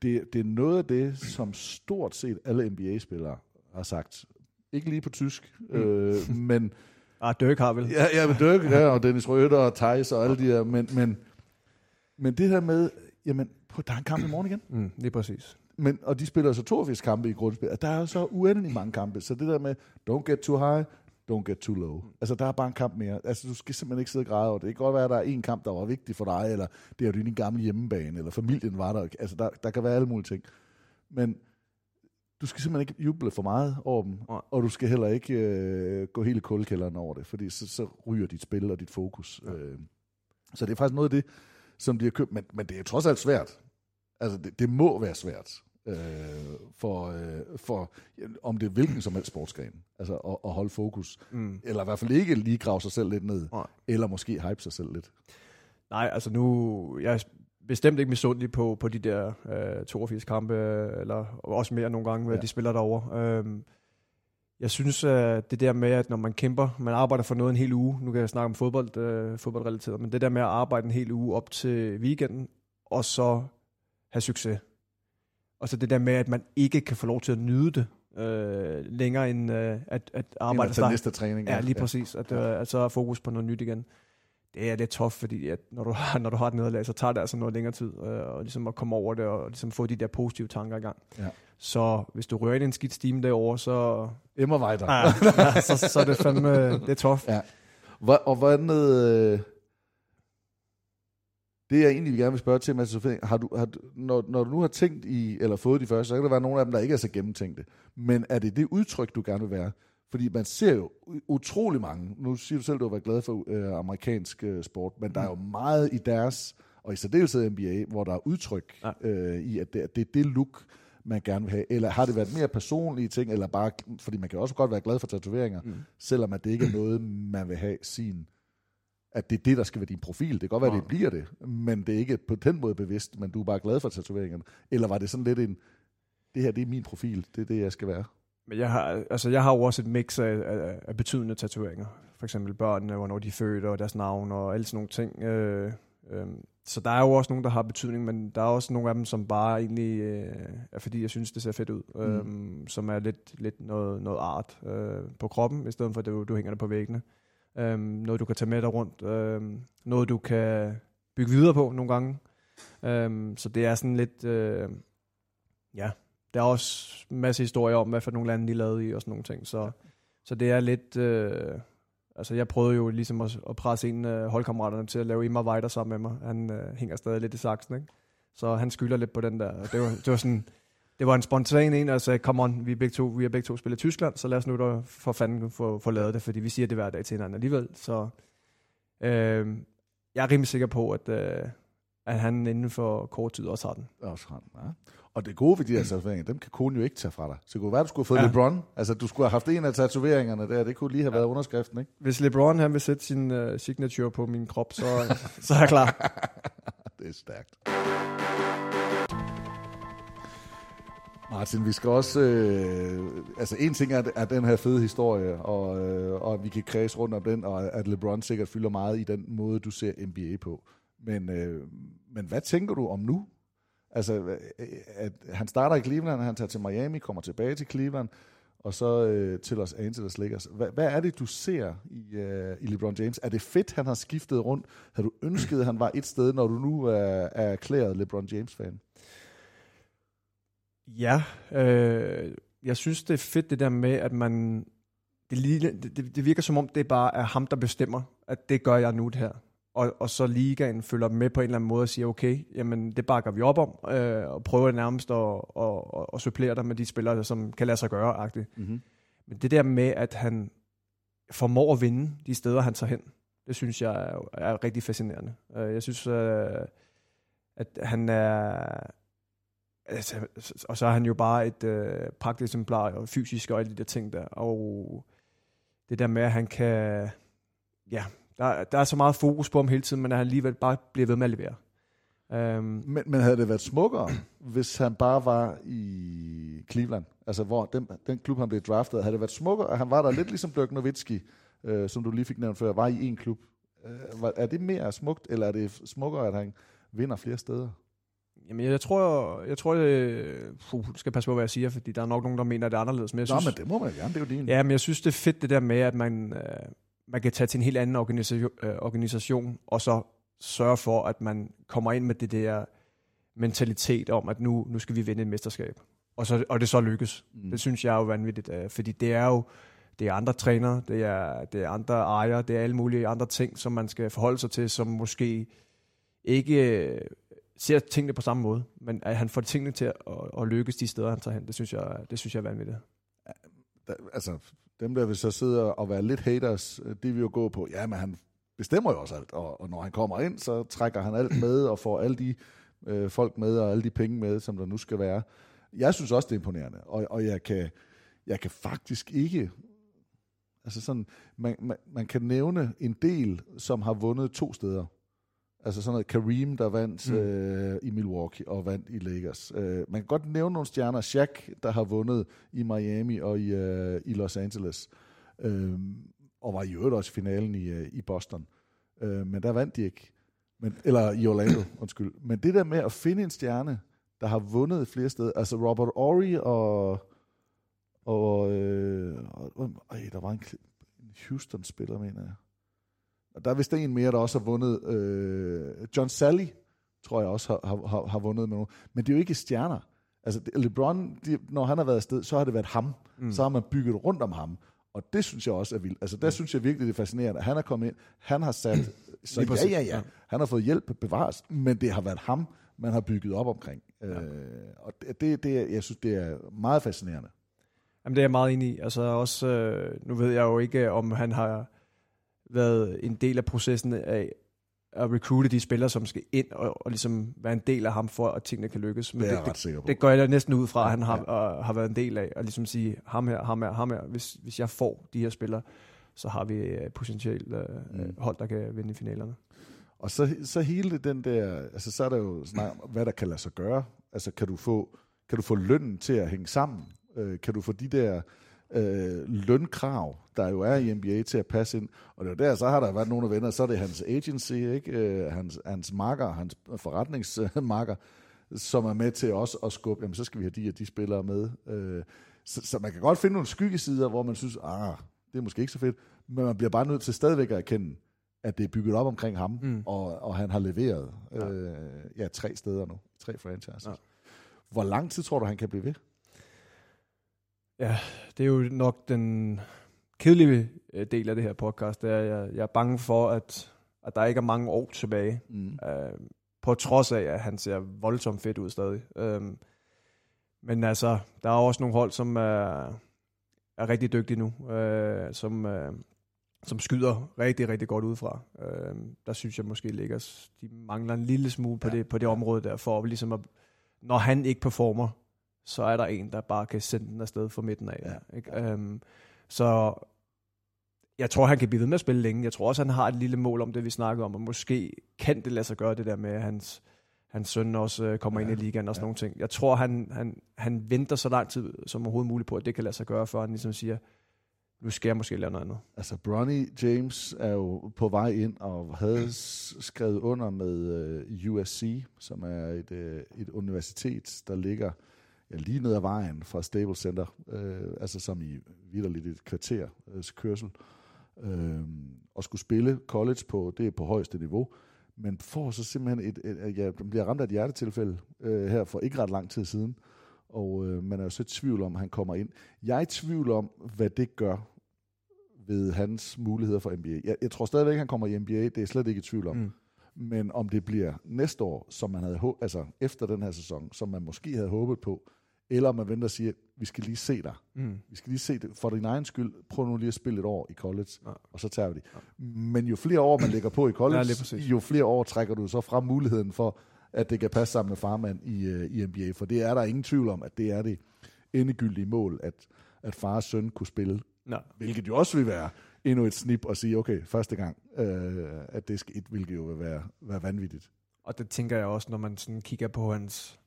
Det, det er noget af det, som stort set alle NBA-spillere har sagt. Ikke lige på tysk, mm. øh, men... Ah, Dirk har vel. Ja, ja, men Dirk, ja, og Dennis Røder og Thijs og alle de her, men, men, men det her med, jamen, på, der er en kamp i morgen igen. Mm, lige præcis. Men, og de spiller så 82 kampe i grundspil, og der er jo så uendelig mange kampe, så det der med, don't get too high, don't get too low. Altså, der er bare en kamp mere. Altså, du skal simpelthen ikke sidde og græde over det. Det kan godt være, at der er en kamp, der var vigtig for dig, eller det er jo din gamle hjemmebane, eller familien var der. Altså, der, der kan være alle mulige ting. Men du skal simpelthen ikke juble for meget over dem, Nej. og du skal heller ikke øh, gå hele kuldekælderen over det, fordi så, så ryger dit spil og dit fokus. Ja. Øh, så det er faktisk noget af det, som de har købt, men, men det er jo trods alt svært. Altså, det, det må være svært øh, for, øh, for, ja, om det er hvilken som helst sportsgren, altså at, at holde fokus. Mm. Eller i hvert fald ikke lige grave sig selv lidt ned, Nej. eller måske hype sig selv lidt. Nej, altså nu, jeg bestemt ikke misundelig på, på de der øh, 82 kampe, øh, eller også mere nogle gange, hvad Ja. ja. de spiller derovre. Øhm, jeg synes, at det der med, at når man kæmper, man arbejder for noget en hel uge, nu kan jeg snakke om fodbold, øh, fodboldrelateret, men det der med at arbejde en hel uge op til weekenden, og så have succes. Og så det der med, at man ikke kan få lov til at nyde det øh, længere end øh, at, at arbejde Eller til næste træning. Ja, lige præcis. At, ja. at så er fokus på noget nyt igen. Det er lidt tough, fordi at når, du har, når du har et nederlag, så tager det altså noget længere tid, øh, og ligesom at komme over det, og ligesom få de der positive tanker i gang. Ja. Så hvis du rører ind i en skidt stime derovre, så, Emmer Weiter. ja, ja, så, så er det fandme, det er tough. Ja. Hvor, og hvordan... Øh, det jeg egentlig gerne vil spørge til, Mads Sofie, har du, har du, når, når du nu har tænkt i, eller fået de første, så kan der være nogle af dem, der ikke er så gennemtænkte. Men er det det udtryk, du gerne vil være? Fordi man ser jo utrolig mange, nu siger du selv, du har været glad for øh, amerikansk øh, sport, men der er jo meget i deres, og i særdeleshed NBA, hvor der er udtryk Ja. øh, i, at det, at det er det look, man gerne vil have. Eller har det været mere personlige ting, eller bare, fordi man kan også godt være glad for tatoveringer, mm. selvom at det ikke er noget, man vil have sin, at det er det, der skal være din profil. Det kan godt være, at det bliver det, men det er ikke på den måde bevidst, men du er bare glad for tatoveringerne. Eller var det sådan lidt en, det her det er min profil, det er det, jeg skal være. Men jeg har, altså, jeg har jo også et mix af, af, af betydende tatoveringer. For eksempel børnene, hvornår de er født, og deres navn, og alle sådan nogle ting. Øh, øh, så der er jo også nogle, der har betydning, men der er også nogle af dem, som bare egentlig øh, er fordi, jeg synes, det ser fedt ud. Mm. Øh, som er lidt, lidt noget, noget art øh, på kroppen, i stedet for at du, du hænger det på væggene. Øh, noget, du kan tage med dig rundt. Øh, noget, du kan bygge videre på nogle gange. Øh, så det er sådan lidt... Øh, ja, der er også en masse historier om, hvad for nogle lande de lavede i og sådan nogle ting. Så, så det er lidt... Øh, altså jeg prøvede jo ligesom at, at presse en af holdkammeraterne til at lave Immer Weider sammen med mig. Han øh, hænger stadig lidt i saksen, ikke? Så han skylder lidt på den der. Det var, det var sådan... Det var en spontan en, altså come on, vi, er begge to, vi har begge to spillet i Tyskland, så lad os nu da for fanden få, få lavet det, fordi vi siger det hver dag til hinanden alligevel. Så øh, jeg er rimelig sikker på, at, øh, at han inden for kort tid også har den. Også har den, ja. Og det gode ved de her tatoveringer, dem kan konen jo ikke tage fra dig. Så det kunne være, at du skulle have fået ja. LeBron. Altså, du skulle have haft en af tatoveringerne der. Det kunne lige have ja. været underskriften, ikke? Hvis LeBron han vil sætte sin uh, signature på min krop, så, så er jeg klar. det er stærkt. Martin, vi skal også... Øh, altså, en ting er, er den her fede historie, og, øh, og vi kan kredse rundt om den, og at LeBron sikkert fylder meget i den måde, du ser NBA på. Men, øh, men hvad tænker du om nu? Altså, øh, at han starter i Cleveland, han tager til Miami, kommer tilbage til Cleveland, og så øh, til Los Angeles Lakers. Hvad, hvad er det, du ser i, øh, i LeBron James? Er det fedt, han har skiftet rundt? Har du ønsket, at han var et sted, når du nu er, er erklæret LeBron James-fan? Ja, øh, jeg synes, det er fedt det der med, at man... Det, det, det virker som om, det bare er ham, der bestemmer, at det gør jeg nu det her og, og så ligaen følger med på en eller anden måde og siger, okay, jamen det bakker vi op om, øh, og prøver nærmest at, og, og, og supplere dig med de spillere, som kan lade sig gøre. Mm-hmm. Men det der med, at han formår at vinde de steder, han tager hen, det synes jeg er, er rigtig fascinerende. Øh, jeg synes, øh, at han er... Altså, og så er han jo bare et øh, pragteksemplar, og fysisk og alle de der ting der. Og det der med, at han kan... Ja, der, der er så meget fokus på ham hele tiden, men han alligevel bare bliver ved med at levere. Um, men, men havde det været smukkere, hvis han bare var i Cleveland? Altså, hvor den, den klub, han blev draftet, havde det været smukkere, at han var der lidt ligesom Dirk Nowitzki, øh, som du lige fik nævnt før, var i en klub. Øh, var, er det mere smukt, eller er det smukkere, at han vinder flere steder? Jamen, jeg tror, jeg tror, det, puh, skal passe på, hvad jeg siger, fordi der er nok nogen, der mener, at det er anderledes. Men jeg Nå, synes, men det må man gerne, det er jo din. Ja, men jeg synes, det er fedt det der med, at man, øh, man kan tage til en helt anden organisation, øh, organisation, og så sørge for, at man kommer ind med det der mentalitet om, at nu, nu skal vi vinde et mesterskab. Og, så, og det så lykkes. Mm. Det synes jeg er jo vanvittigt, øh, fordi det er jo det er andre trænere, det er, det er andre ejere, det er alle mulige andre ting, som man skal forholde sig til, som måske ikke øh, ser tingene på samme måde, men at han får tingene til at, at, at lykkes de steder, han tager hen, det synes jeg, det synes jeg er vanvittigt. Altså, dem der vil så sidde og være lidt haters, de det vil jo gå på, ja, men han bestemmer jo også alt, og, og når han kommer ind, så trækker han alt med, og får alle de øh, folk med, og alle de penge med, som der nu skal være. Jeg synes også, det er imponerende, og, og jeg, kan, jeg kan faktisk ikke, altså sådan, man, man, man kan nævne en del, som har vundet to steder. Altså sådan noget Kareem, der vandt mm. øh, i Milwaukee og vandt i Lakers. Øh, man kan godt nævne nogle stjerner. Shaq, der har vundet i Miami og i, øh, i Los Angeles. Øh, og var i øvrigt også i finalen i, øh, i Boston. Øh, men der vandt de ikke. Men, eller i Orlando, undskyld. Men det der med at finde en stjerne, der har vundet flere steder. Altså Robert Ory og... Og, øh, og, øh, der var en, en Houston-spiller, mener jeg og der er vist en mere, der også har vundet. Øh, John Sally, tror jeg også har, har, har vundet med nogen. Men det er jo ikke stjerner. Altså LeBron, de, når han har været afsted, så har det været ham. Mm. Så har man bygget rundt om ham. Og det synes jeg også er vildt. Altså der mm. synes jeg virkelig, det er fascinerende. Han er kommet ind, han har sat... så ja, ja, ja. Han har fået hjælp bevares, men det har været ham, man har bygget op omkring. Ja. Øh, og det, det, det, jeg synes, det er meget fascinerende. Jamen det er jeg meget enig i. Altså også, øh, nu ved jeg jo ikke, om han har været en del af processen af at recruite de spillere, som skal ind og, og ligesom være en del af ham, for at tingene kan lykkes. Men det, er det, det, det går jeg næsten ud fra, at han har, ja. uh, har været en del af, at ligesom sige, ham her, ham her, ham her, hvis, hvis jeg får de her spillere, så har vi uh, potentielt uh, mm. hold, der kan vinde i finalerne. Og så, så hele den der, altså så er der jo snak hvad der kan lade sig gøre. Altså kan du få kan du få lønnen til at hænge sammen? Øh, kan du få de der øh, lønkrav, der jo er i NBA, til at passe ind? Og det er der, så har der været nogle af venner, så er det hans agency, ikke? Øh, hans, hans marker, hans forretningsmarker, som er med til også at skubbe, jamen så skal vi have de og de spillere med. Øh, så, så man kan godt finde nogle skyggesider, hvor man synes, ah, det er måske ikke så fedt, men man bliver bare nødt til stadigvæk at erkende, at det er bygget op omkring ham, mm. og, og han har leveret ja. Øh, ja, tre steder nu, tre franchises. Ja. Hvor lang tid tror du, han kan blive ved? Ja, det er jo nok den kedelige øh, del af det her podcast. Det er, jeg, jeg er bange for, at, at der ikke er mange år tilbage. Mm. Uh, på trods af, at han ser voldsomt fedt ud stadig. Uh, men altså, der er også nogle hold, som er, er rigtig dygtige nu, uh, som, uh, som skyder rigtig, rigtig godt udefra. Uh, der synes jeg måske ligger, de mangler en lille smule på, ja. det, på det område der, for ligesom at, når han ikke performer, så er der en, der bare kan sende den afsted fra midten af. Ja. Ikke? Um, så jeg tror, han kan blive ved med at spille længe. Jeg tror også, han har et lille mål om det, vi snakkede om, og måske kan det lade sig gøre det der med, at hans, hans søn også øh, kommer ja. ind i ligaen og sådan ja. nogle ting. Jeg tror, han, han, han venter så lang tid som overhovedet muligt på, at det kan lade sig gøre, før han ligesom siger, nu skal jeg måske lave noget andet. Altså, Bronny James er jo på vej ind og havde skrevet under med uh, USC, som er et, uh, et universitet, der ligger lige ned ad vejen fra Stable Center, uh, altså som i vidderligt et kvarter uh, kørsel, uh, og skulle spille college på, det er på højeste niveau, men får så simpelthen et, et, et ja, bliver ramt af et hjertetilfælde uh, her for ikke ret lang tid siden, og uh, man er jo så i tvivl om, at han kommer ind. Jeg er i tvivl om, hvad det gør ved hans muligheder for NBA. Jeg, jeg tror stadigvæk, han kommer i NBA, det er jeg slet ikke i tvivl om. Mm. Men om det bliver næste år, som man havde altså efter den her sæson, som man måske havde håbet på, eller om man venter og siger, vi skal lige se dig. Mm. Vi skal lige se det. For din egen skyld, prøv nu lige at spille et år i college, ja. og så tager vi det. Ja. Men jo flere år man lægger på i college, ja, jo flere år trækker du så frem muligheden for, at det kan passe sammen med farmand i, uh, i NBA. For det er der ingen tvivl om, at det er det endegyldige mål, at, at far og søn kunne spille Nå. Hvilket jo også vil være endnu et snip at sige, okay, første gang, øh, at det skal et, hvilket jo vil være, være vanvittigt. Og det tænker jeg også, når man sådan kigger på hans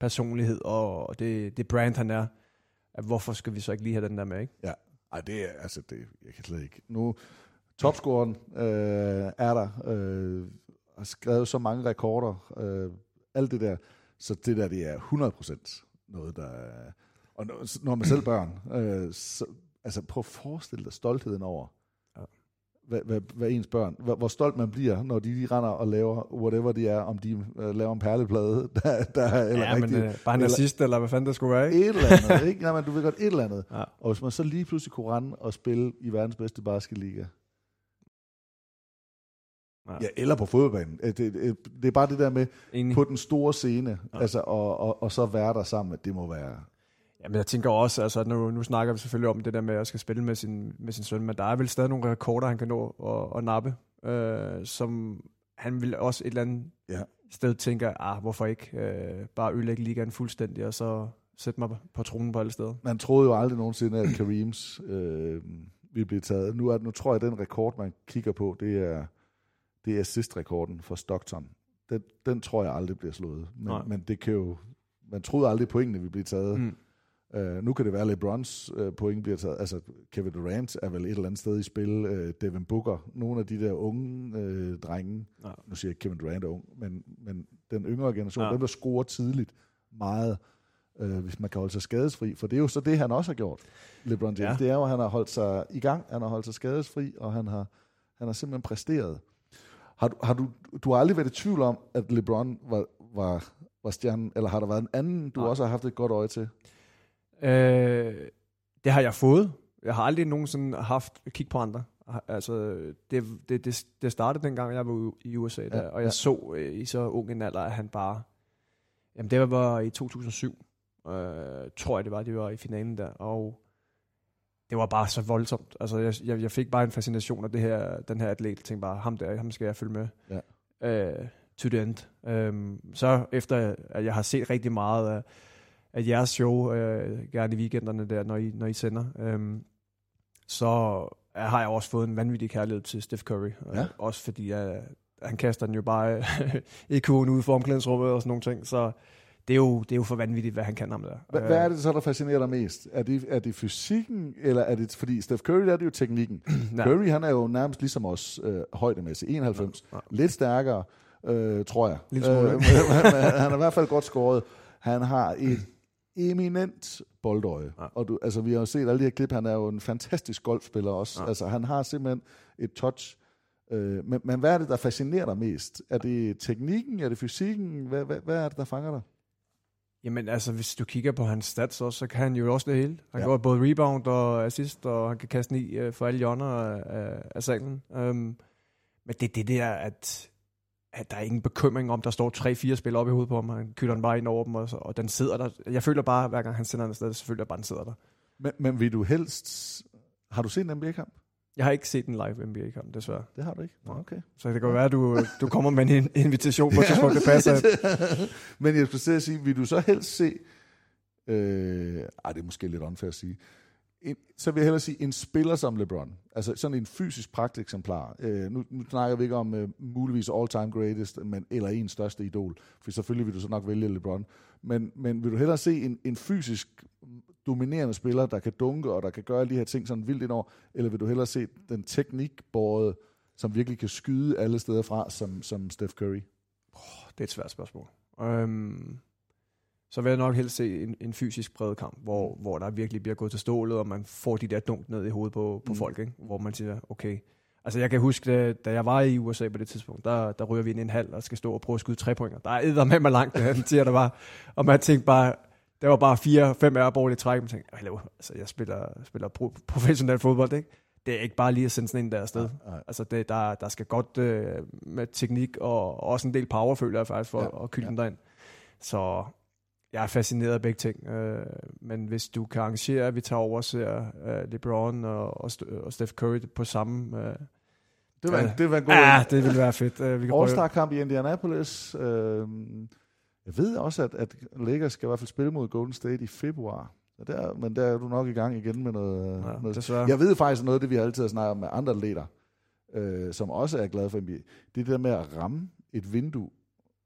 personlighed og det, det brand, han er, at hvorfor skal vi så ikke lige have den der med, ikke? Ja, Ej, det er, altså, det, jeg kan slet ikke. Nu, topscoren øh, er der, øh, har skrevet så mange rekorder, øh, alt det der, så det der, det er 100% noget, der er, og når man selv børn, øh, så, altså prøv at forestille dig stoltheden over hvad, hvad, hvad ens børn, hvad, hvor stolt man bliver, når de lige render og laver whatever de er, om de uh, laver en perleplade, der, der eller ja, rigtig, men uh, bare nazist, eller, eller hvad fanden det skulle være, ikke? Et eller andet, ikke? Jamen, du ved godt, et eller andet. Ja. Og hvis man så lige pludselig kunne rende og spille i verdens bedste basketliga, Ja. ja, eller på fodboldbanen. Det, det, det er bare det der med Enig. på den store scene, ja. altså, og, og, og så være der sammen, at det må være Jamen, jeg tænker også, altså nu, nu snakker vi selvfølgelig om det der med, at jeg skal spille med sin, med sin søn, men der er vel stadig nogle rekorder, han kan nå at, at nappe, øh, som han vil også et eller andet ja. sted tænke, ah, hvorfor ikke øh, bare ødelægge ligaen fuldstændig, og så sætte mig på tronen på alle steder. Man troede jo aldrig nogensinde, at Karims øh, ville blive taget. Nu, er, nu tror jeg, at den rekord, man kigger på, det er, det er assist-rekorden for Stockton. Den, den tror jeg aldrig bliver slået. Men, men det kan jo... Man troede aldrig, at pointene ville blive taget. Mm. Uh, nu kan det være, at LeBrons uh, point bliver taget. Altså, Kevin Durant er vel et eller andet sted i spil. Uh, Devin Booker, nogle af de der unge uh, drenge. Ja. Nu siger jeg ikke, Kevin Durant er ung, men, men den yngre generation, ja. dem der scorer tidligt meget, uh, hvis man kan holde sig skadesfri. For det er jo så det, han også har gjort, LeBron James. Ja. Det er jo, at han har holdt sig i gang, han har holdt sig skadesfri, og han har, han har simpelthen præsteret. Har du, har du, du har aldrig været i tvivl om, at LeBron var, var, var stjernen, eller har der været en anden, du ja. også har haft et godt øje til? Øh, det har jeg fået. Jeg har aldrig nogensinde haft kig på andre. Altså, det, det, det, det startede dengang, jeg var i USA, der, ja, og jeg ja. så øh, i så ung en alder, at han bare... Jamen, det var i 2007, øh, tror jeg det var, det var i finalen der, og det var bare så voldsomt. Altså, jeg, jeg, jeg fik bare en fascination af det her, den her atlet. Tænkte bare, ham der, ham skal jeg følge med. Ja. Øh, to the end. Um, så efter, at jeg har set rigtig meget af af jeres show, øh, gerne i weekenderne der, når I, når I sender, øhm, så har jeg også fået en vanvittig kærlighed til Steph Curry. Ja. Øh, også fordi jeg, han kaster den jo bare kuren ud for omklædningsrummet og sådan nogle ting. Så det er, jo, det er jo for vanvittigt, hvad han kan ham der. Hvad, hvad er det så, der fascinerer dig mest? Er det, er det fysikken, eller er det, fordi Steph Curry, der er det jo teknikken. Ja. Curry, han er jo nærmest ligesom os øh, højdemæssigt, 91, lidt stærkere, øh, tror jeg. Smule. Øh, han, han er i hvert fald godt skåret. Han har et eminent boldøje. Ja. Og du, altså, vi har jo set alle de her klip, han er jo en fantastisk golfspiller også. Ja. Altså, han har simpelthen et touch. Øh, men, men hvad er det, der fascinerer dig mest? Er det teknikken? Er det fysikken? Hvad, hvad, hvad er det, der fanger dig? Jamen altså, hvis du kigger på hans stats også, så kan han jo også det hele. Han Ja. går både rebound og assist, og han kan kaste ni øh, for alle hjørner af, af, af salen. Um, men det er det der, at, at der er ingen bekymring om, der står tre-fire spillere op i hovedet på ham. Han kylder den bare ind over dem, og, så, og den sidder der. Jeg føler bare, hver gang han sender den afsted, føler jeg bare, den sidder der. Men, men vil du helst... Har du set en NBA-kamp? Jeg har ikke set en live NBA-kamp, desværre. Det har du ikke? Nå, okay. Så det kan være, at du, du kommer med en invitation på et tidspunkt, det passer. Men jeg skulle at sige, vil du så helst se... Øh, ej, det er måske lidt unfair at sige. En, så vil jeg hellere sige en spiller som LeBron. Altså sådan en fysisk pragteksemplar. Øh, nu, nu snakker vi ikke om øh, muligvis all-time greatest, men, eller en største idol. For selvfølgelig vil du så nok vælge LeBron. Men, men vil du hellere se en, en fysisk dominerende spiller, der kan dunke, og der kan gøre alle de her ting sådan vildt indover, eller vil du hellere se den teknikbordet, som virkelig kan skyde alle steder fra, som, som Steph Curry? Det er et svært spørgsmål. Um, så vil jeg nok helst se en, en fysisk præget kamp, hvor, hvor der virkelig bliver gået til stålet, og man får de der dunk ned i hovedet på, på Mm. mm. folk, ikke? hvor man siger, okay. Altså jeg kan huske, da, da jeg var i USA på det tidspunkt, der, der ryger vi ind i en halv og skal stå og prøve at skyde tre pointer. Der er med mig langt, den siger der var. Og man tænkte bare, der var bare fire, fem airball i træk, og man tænkte, "Hallo, altså jeg spiller, spiller pro, professionel fodbold, ikke? Det er ikke bare lige at sende sådan en der afsted. Nej, nej. Altså det, der, der skal godt øh, med teknik og også en del power, føler jeg faktisk, for Ja, ja, at kylde ja. den derind. Så jeg er fascineret af begge ting. Øh, men hvis du kan arrangere, at vi tager over og ser øh, LeBron og, og, St- og Steph Curry på samme... Øh, Det var, ja. det var en god ja, det ville være fedt. Øh, vi kan. All-Star-kamp i Indianapolis. Øh, jeg ved også, at, at Lakers skal i hvert fald spille mod Golden State i februar. Så der, men der er du nok i gang igen med noget... Ja, noget desværre. jeg ved faktisk noget af det, vi altid har snakket om med andre atleter, øh, som også er glade for NBA. Det er det der med at ramme et vindue,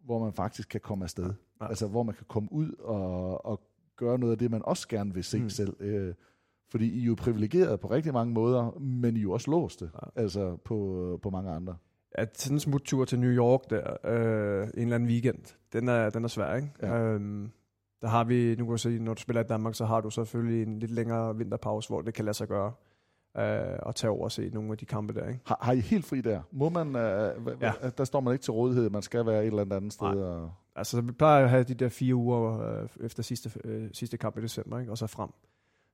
hvor man faktisk kan komme afsted. Ja. Ja. Altså, hvor man kan komme ud og, og gøre noget af det, man også gerne vil se mm. Selv. Øh, fordi I er jo privilegeret på rigtig mange måder, men I er jo også låste, ja. altså på, på mange andre. at sådan en smuttur til New York der, øh, en eller anden weekend, den er, den er svær, ikke? Ja. Øhm, der har vi, nu kan du se, når du spiller i Danmark, så har du selvfølgelig en lidt længere vinterpause, hvor det kan lade sig gøre øh, at tage over og se nogle af de kampe der, ikke? Har, har I helt fri der? Må man, øh, ja. Der står man ikke til rådighed, man skal være et eller andet andet sted. Nej. Og, Altså, vi plejer at have de der fire uger øh, efter sidste, øh, sidste kamp i december, ikke? Og så frem.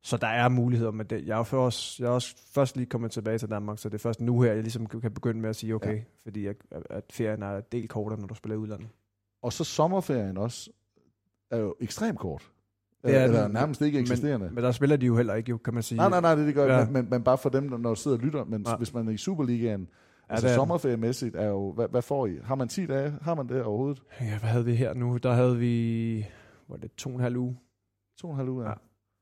Så der er muligheder med det. Jeg er, jo først, jeg er også først lige kommet tilbage til Danmark, så det er først nu her, jeg ligesom kan begynde med at sige, okay, Ja. fordi at, at ferien er del kortere, når du spiller i udlandet. og så sommerferien også er jo ekstremt kort. Det er eller den, nærmest ikke eksisterende. Men, men der spiller de jo heller ikke, jo, kan man sige. nej, nej, nej, det, det gør ja. Ja. men, men, men bare for dem, der- når du sidder og lytter. Men ja. Ja. hvis man er i Superligaen, ja, altså er sommerferiemæssigt er jo, hvad, hvad får I? Har man 10 dage? Har man det overhovedet? Ja, hvad havde vi her nu? Der havde vi, var det to og en halv uge? To og en halv uge, ja.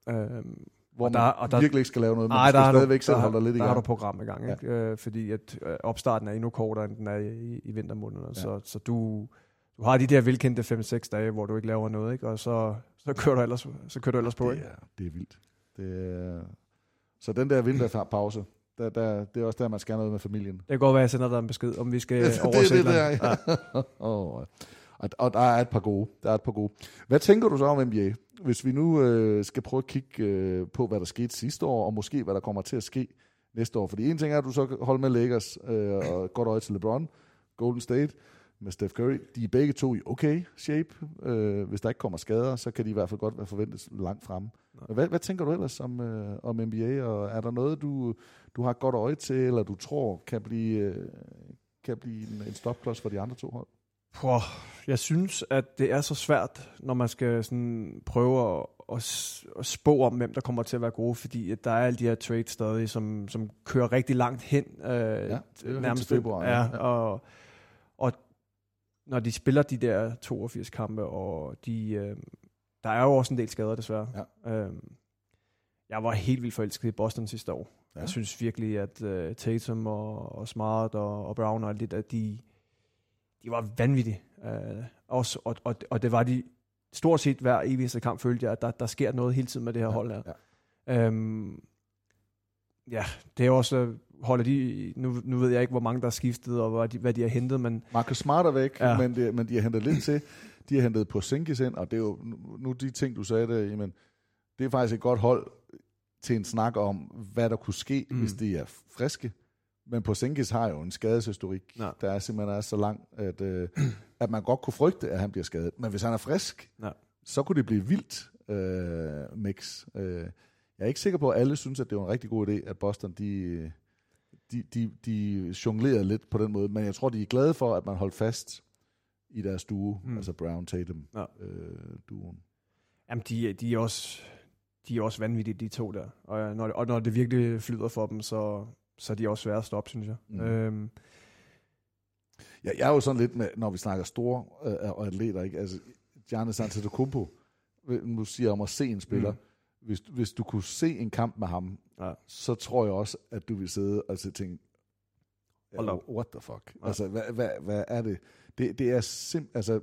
Ja. Øhm, Hvor og der- og der- virkelig ikke skal lave noget, men nej, der har du, stadigvæk selv der, holde lidt i der har gang. du program i gang, Ja. ikke? Øh, fordi at øh, opstarten er endnu kortere, end den er i, i vintermånederne. Ja. Så, så du, du har de der velkendte 5-6 dage, hvor du ikke laver noget, ikke? Og så, så, kører du ellers, så kører du ellers på, det, ikke? er, det er vildt. Det er, så den der vinterpause, der, der, det er også der, man skal noget med familien. Det kan godt være, at jeg sender dig en besked, om vi skal det er oversætte det der, den. ja. oh, og, og der er et par gode. Der er et par gode. Hvad tænker du så om NBA? Hvis vi nu øh, skal prøve at kigge øh, på, hvad der skete sidste år, og måske hvad der kommer til at ske næste år. Fordi en ting er, at du så holder med Lakers øh, og godt øje til LeBron, Golden State med Steph Curry. De er begge to i okay shape. Øh, hvis der ikke kommer skader, så kan de i hvert fald godt være forventet langt fremme. Hvad, hvad tænker du ellers om, øh, om NBA? Og er der noget, du, du har godt øje til, eller du tror kan blive, øh, kan blive en, en stopklods for de andre to hold? Puh, jeg synes, at det er så svært, når man skal sådan prøve at, at, at spå om, hvem der kommer til at være gode, fordi at der er alle de her trades stadig, som, som kører rigtig langt hen. Øh, ja, til februar, ja. Ja, og når de spiller de der 82 kampe, og de, øh, der er jo også en del skader desværre. Ja. Øh, jeg var helt vildt forelsket i Boston sidste år. Ja. Ja. Jeg synes virkelig, at uh, Tatum og, og Smart og, og Brown og alt det der, de, de var vanvittige. Uh, også, og, og, og det var de stort set hver eneste kamp følte jeg, at der, der sker noget hele tiden med det her hold her. Ja. Øhm, ja, det er også, øh, holder de, nu, nu ved jeg ikke, hvor mange der er skiftet, og hvad de, hvad de har hentet, men Marcus Smart er væk, Ja. men, det, men de har hentet lidt til. De har hentet på Sinkis ind, og det er jo nu- de ting, du sagde der, jamen, det er faktisk et godt hold til en snak om, hvad der kunne ske, mm. hvis de er friske. Men på Sinkis har jo en skadeshistorik, Ja. der er simpelthen er så lang, at, øh, at man godt kunne frygte, at han bliver skadet. Men hvis han er frisk, Ja. så kunne det blive vildt øh, mix. Øh, jeg er ikke sikker på, at alle synes, at det var en rigtig god idé, at Boston de, de, de, de jonglerede lidt på den måde. Men jeg tror, de er glade for, at man holdt fast i deres duo, Mm. altså Brown Tatum Ja. øh, duoen. Jamen, de, de, er også, de er også vanvittige, de to der. Og når, og når det virkelig flyder for dem, så, så er de også svære at stoppe, synes jeg. Mm. Mm. Øhm, Ja, jeg er jo sådan lidt med, når vi snakker store øh, og atleter, ikke? Altså, Giannis Antetokounmpo, nu siger jeg om at se en spiller, Mm. Hvis, hvis du kunne se en kamp med ham, Ja. så tror jeg også, at du vil sidde og så tænke, Hold op. what the fuck? Ja. Altså, hvad, hvad, hvad er det? Det, det er sim, altså,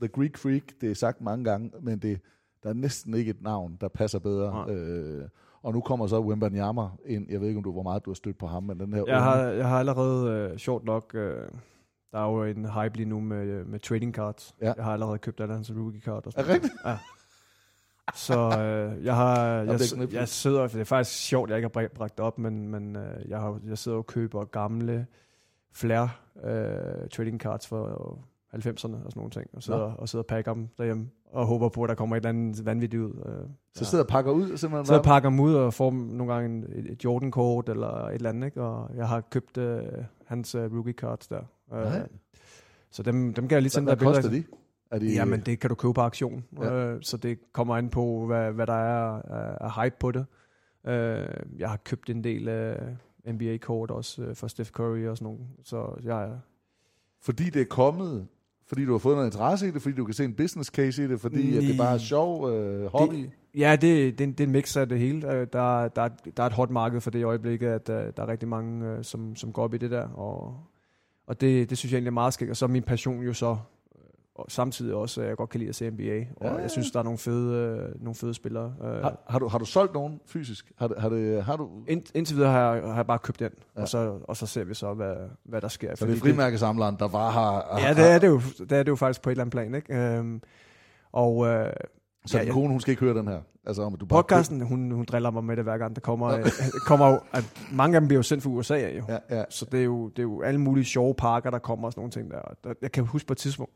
The Greek Freak, det er sagt mange gange, men det, der er næsten ikke et navn, der passer bedre. Nej. Øh, og nu kommer så Wembanyama ind. Jeg ved ikke, om du hvor meget du har stødt på ham, men den her jeg, unge- har, jeg har allerede, øh, sjovt nok, øh, der er jo en hype lige nu med, med trading cards. Ja. Jeg har allerede købt alle hans rookie card. Og sådan Er rigtigt? Ja. Så øh, jeg har, jeg, knip. jeg sidder, det er faktisk sjovt, jeg ikke har bra- bragt op, men, men øh, jeg, har, jeg sidder og køber gamle Flair øh, trading cards for 90'erne og sådan nogle ting, og sidder, og sidder og pakker dem derhjemme, og håber på, at der kommer et eller andet vanvittigt ud. Øh, Så sidder og pakker ud simpelthen? så jeg pakker dem ud og får dem nogle gange en- et, Jordan-kort eller et eller andet, ikke? og jeg har købt øh, hans øh, rookie cards der. Øh, Nej. så dem, dem kan jeg lige Hvad, sende hvad dig billeder koster af. de? Er de Jamen, det kan du købe på auktion. Ja. Øh, så det kommer an på, hvad, hvad der er af, hype på det. Øh, jeg har købt en del af NBA-kort også øh, for Steph Curry og sådan nogle. Så jeg er... Fordi det er kommet, fordi du har fået noget interesse i det, fordi du kan se en business case i det, fordi at det bare er sjov øh, hobby. Det, ja, det, det, det er en mix af det hele. Øh, Der, der, er- der er et hot marked for det i øjeblikket, at øh, der er rigtig mange, som, som går op i det der. Og, og det, det synes jeg egentlig er meget skægt. Og så er min passion jo så og samtidig også, at jeg godt kan lide at se NBA. Og Ja, ja. jeg synes, der er nogle fede, øh, nogle fede spillere. Øh, Har, har, du, har du solgt nogen fysisk? Har, har, det, har du... Ind, indtil videre har jeg, har jeg bare købt den, ja. Og, så, og så ser vi så, hvad, hvad der sker. Så det er frimærkesamleren, der bare har... Ja, det er det, jo, det er det jo faktisk på et eller andet plan. Ikke? Øhm, og øh, Så ja, din kone, hun skal ikke høre den her? Altså om, du bare podcasten, hun, hun driller mig med det hver gang. Der kommer, øh, kommer jo, at mange af dem bliver jo sendt fra USA jo. Ja, ja. Så det er, jo, det er jo alle mulige sjove parker, der kommer og sådan nogle ting der. Der jeg kan huske på et tidspunkt,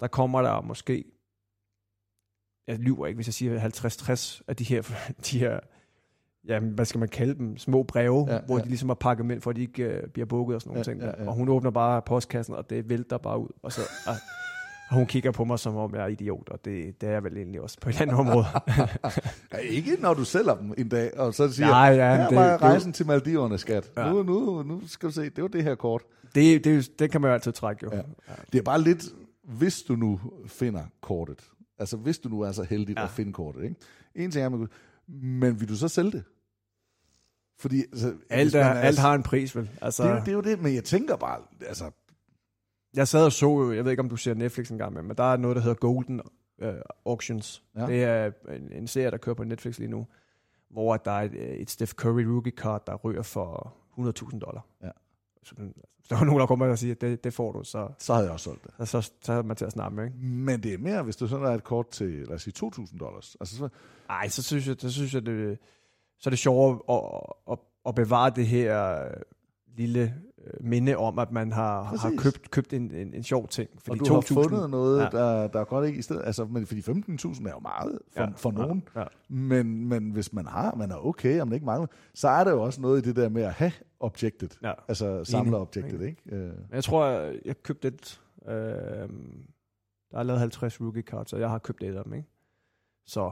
der kommer der måske, jeg lyver ikke, hvis jeg siger 50-60 af de her, de her jamen, hvad skal man kalde dem, små breve, ja, Ja, hvor ja. de ligesom har pakket dem ind, for at de ikke øh, bliver bukket og sådan nogle Ja, ting. ja, Der. ja. Og hun åbner bare postkassen, og det vælter bare ud. Og så, og, og hun kigger på mig, som om jeg er idiot, og det, det er jeg vel egentlig også på et andet område. Ja, ikke når du sælger dem en dag, og så siger, Nej, ja, her det- var det- rejsen til Maldiverne, skat. Ja. Ja. Nu, nu, nu skal du se, det var det her kort. det, det, det kan man jo altid trække, jo. Ja. Det er bare lidt, hvis du nu finder kortet, altså hvis du nu er så heldig Ja. at finde kortet, ikke? En ting er, man, men vil du så sælge det? Fordi, altså, Alt, er, man alt har en pris, vel? Altså, Det, er jo- det er jo det, men jeg tænker bare, altså, Jeg sad og så, jo- jeg ved ikke, om du ser Netflix engang med, men der er noget, der hedder Golden uh, Auctions. Ja. Det er en, en serie, der kører på Netflix lige nu, hvor der er et, øh, et Steph Curry rookie card, der ryger for 100.000 dollar. Ja. Så, der var nogen, der kommer og siger, det, det får du, så, så havde jeg også solgt det. så, så, så er man til at snakke med, ikke? Men det er mere, hvis du sådan er et kort til, lad os sige, 2.000 dollars. Altså, så, Ej, så synes jeg, så synes jeg det, så er det sjovere at, at, at bevare det her øh, lille minde om, at man har, har købt, købt en, en, en sjov ting. og du har 2.000 fundet noget, Ja. ja. der, der er godt ikke i stedet. Altså, men, fordi 15.000 er jo meget for, Ja. ja. for nogen. Ja. Men, men hvis man har, man er okay, om det ikke mangler, så er der jo også noget i det der med at have objektet. Ja. Altså samlerobjektet, Enig. ikke? Øh, jeg tror, jeg, jeg købte et. Øh, der er lavet 50 rookie cards, og jeg har købt et af dem, ikke? Så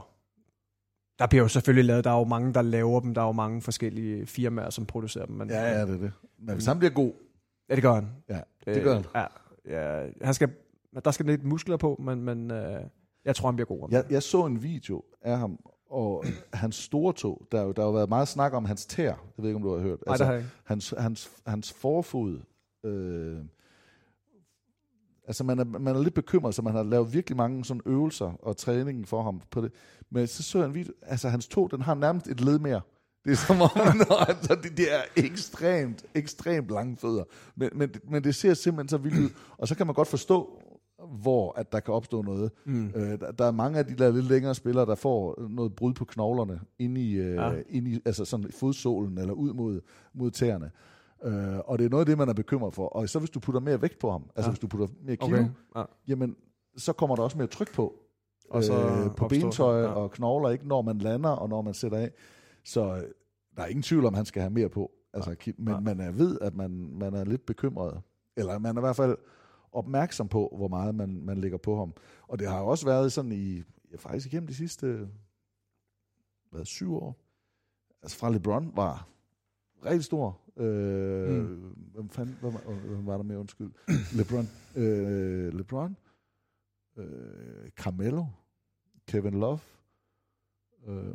der bliver jo selvfølgelig lavet, der er jo mange, der laver dem, der er jo mange forskellige firmaer, som producerer dem. Men, ja, ja, det er det. Men hvis han bliver god, ja, det gør han. ja, det gør han. Ja, ja, han skal, der skal lidt muskler på, men, men øh, jeg tror, han bliver god. Jeg, jeg så en video af ham, og hans store tog, der, er jo- der har jo været meget snak om hans tær. Jeg ved ikke, om du har hørt. Altså, Nej, det har jeg ikke. hans, hans, hans forfod, øh, Altså man er, man er lidt bekymret, så man har lavet virkelig mange sådan øvelser og træning for ham på det. Men så så jeg en video, altså hans to, den har nærmest et led mere. Det er som om, når, altså, det, det er ekstremt, ekstremt lange fødder. Men, men, men det ser simpelthen så vildt ud. Og så kan man godt forstå, hvor at der kan opstå noget. Mm. Øh, der, der er mange af de der lidt længere spillere, der får noget brud på knoglerne inde i, øh, ja. inde i altså sådan fodsålen eller ud mod, mod tæerne. Øh, og det er noget af det, man er bekymret for. Og så hvis du putter mere vægt på ham, altså Ja. hvis du putter mere kilo, Okay. Ja. jamen så kommer der også mere tryk på. Og så øh, på bentøj ja. og knogler, ikke når man lander og når man sætter af. Så øh, der er ingen tvivl om, han skal have mere på. Altså, ki- men man er ved, at man, man er lidt bekymret. Eller man er i hvert fald opmærksom på, hvor meget man, man lægger på ham. Og det har jo også været sådan i, ja, faktisk igennem de sidste hvad, syv år. Altså fra LeBron var rigtig stor. Øh, Mm. Hvem fanden hvem, var- hvem var der med, undskyld? LeBron. Øh, LeBron. Øh, Carmelo. Kevin Love. Øh,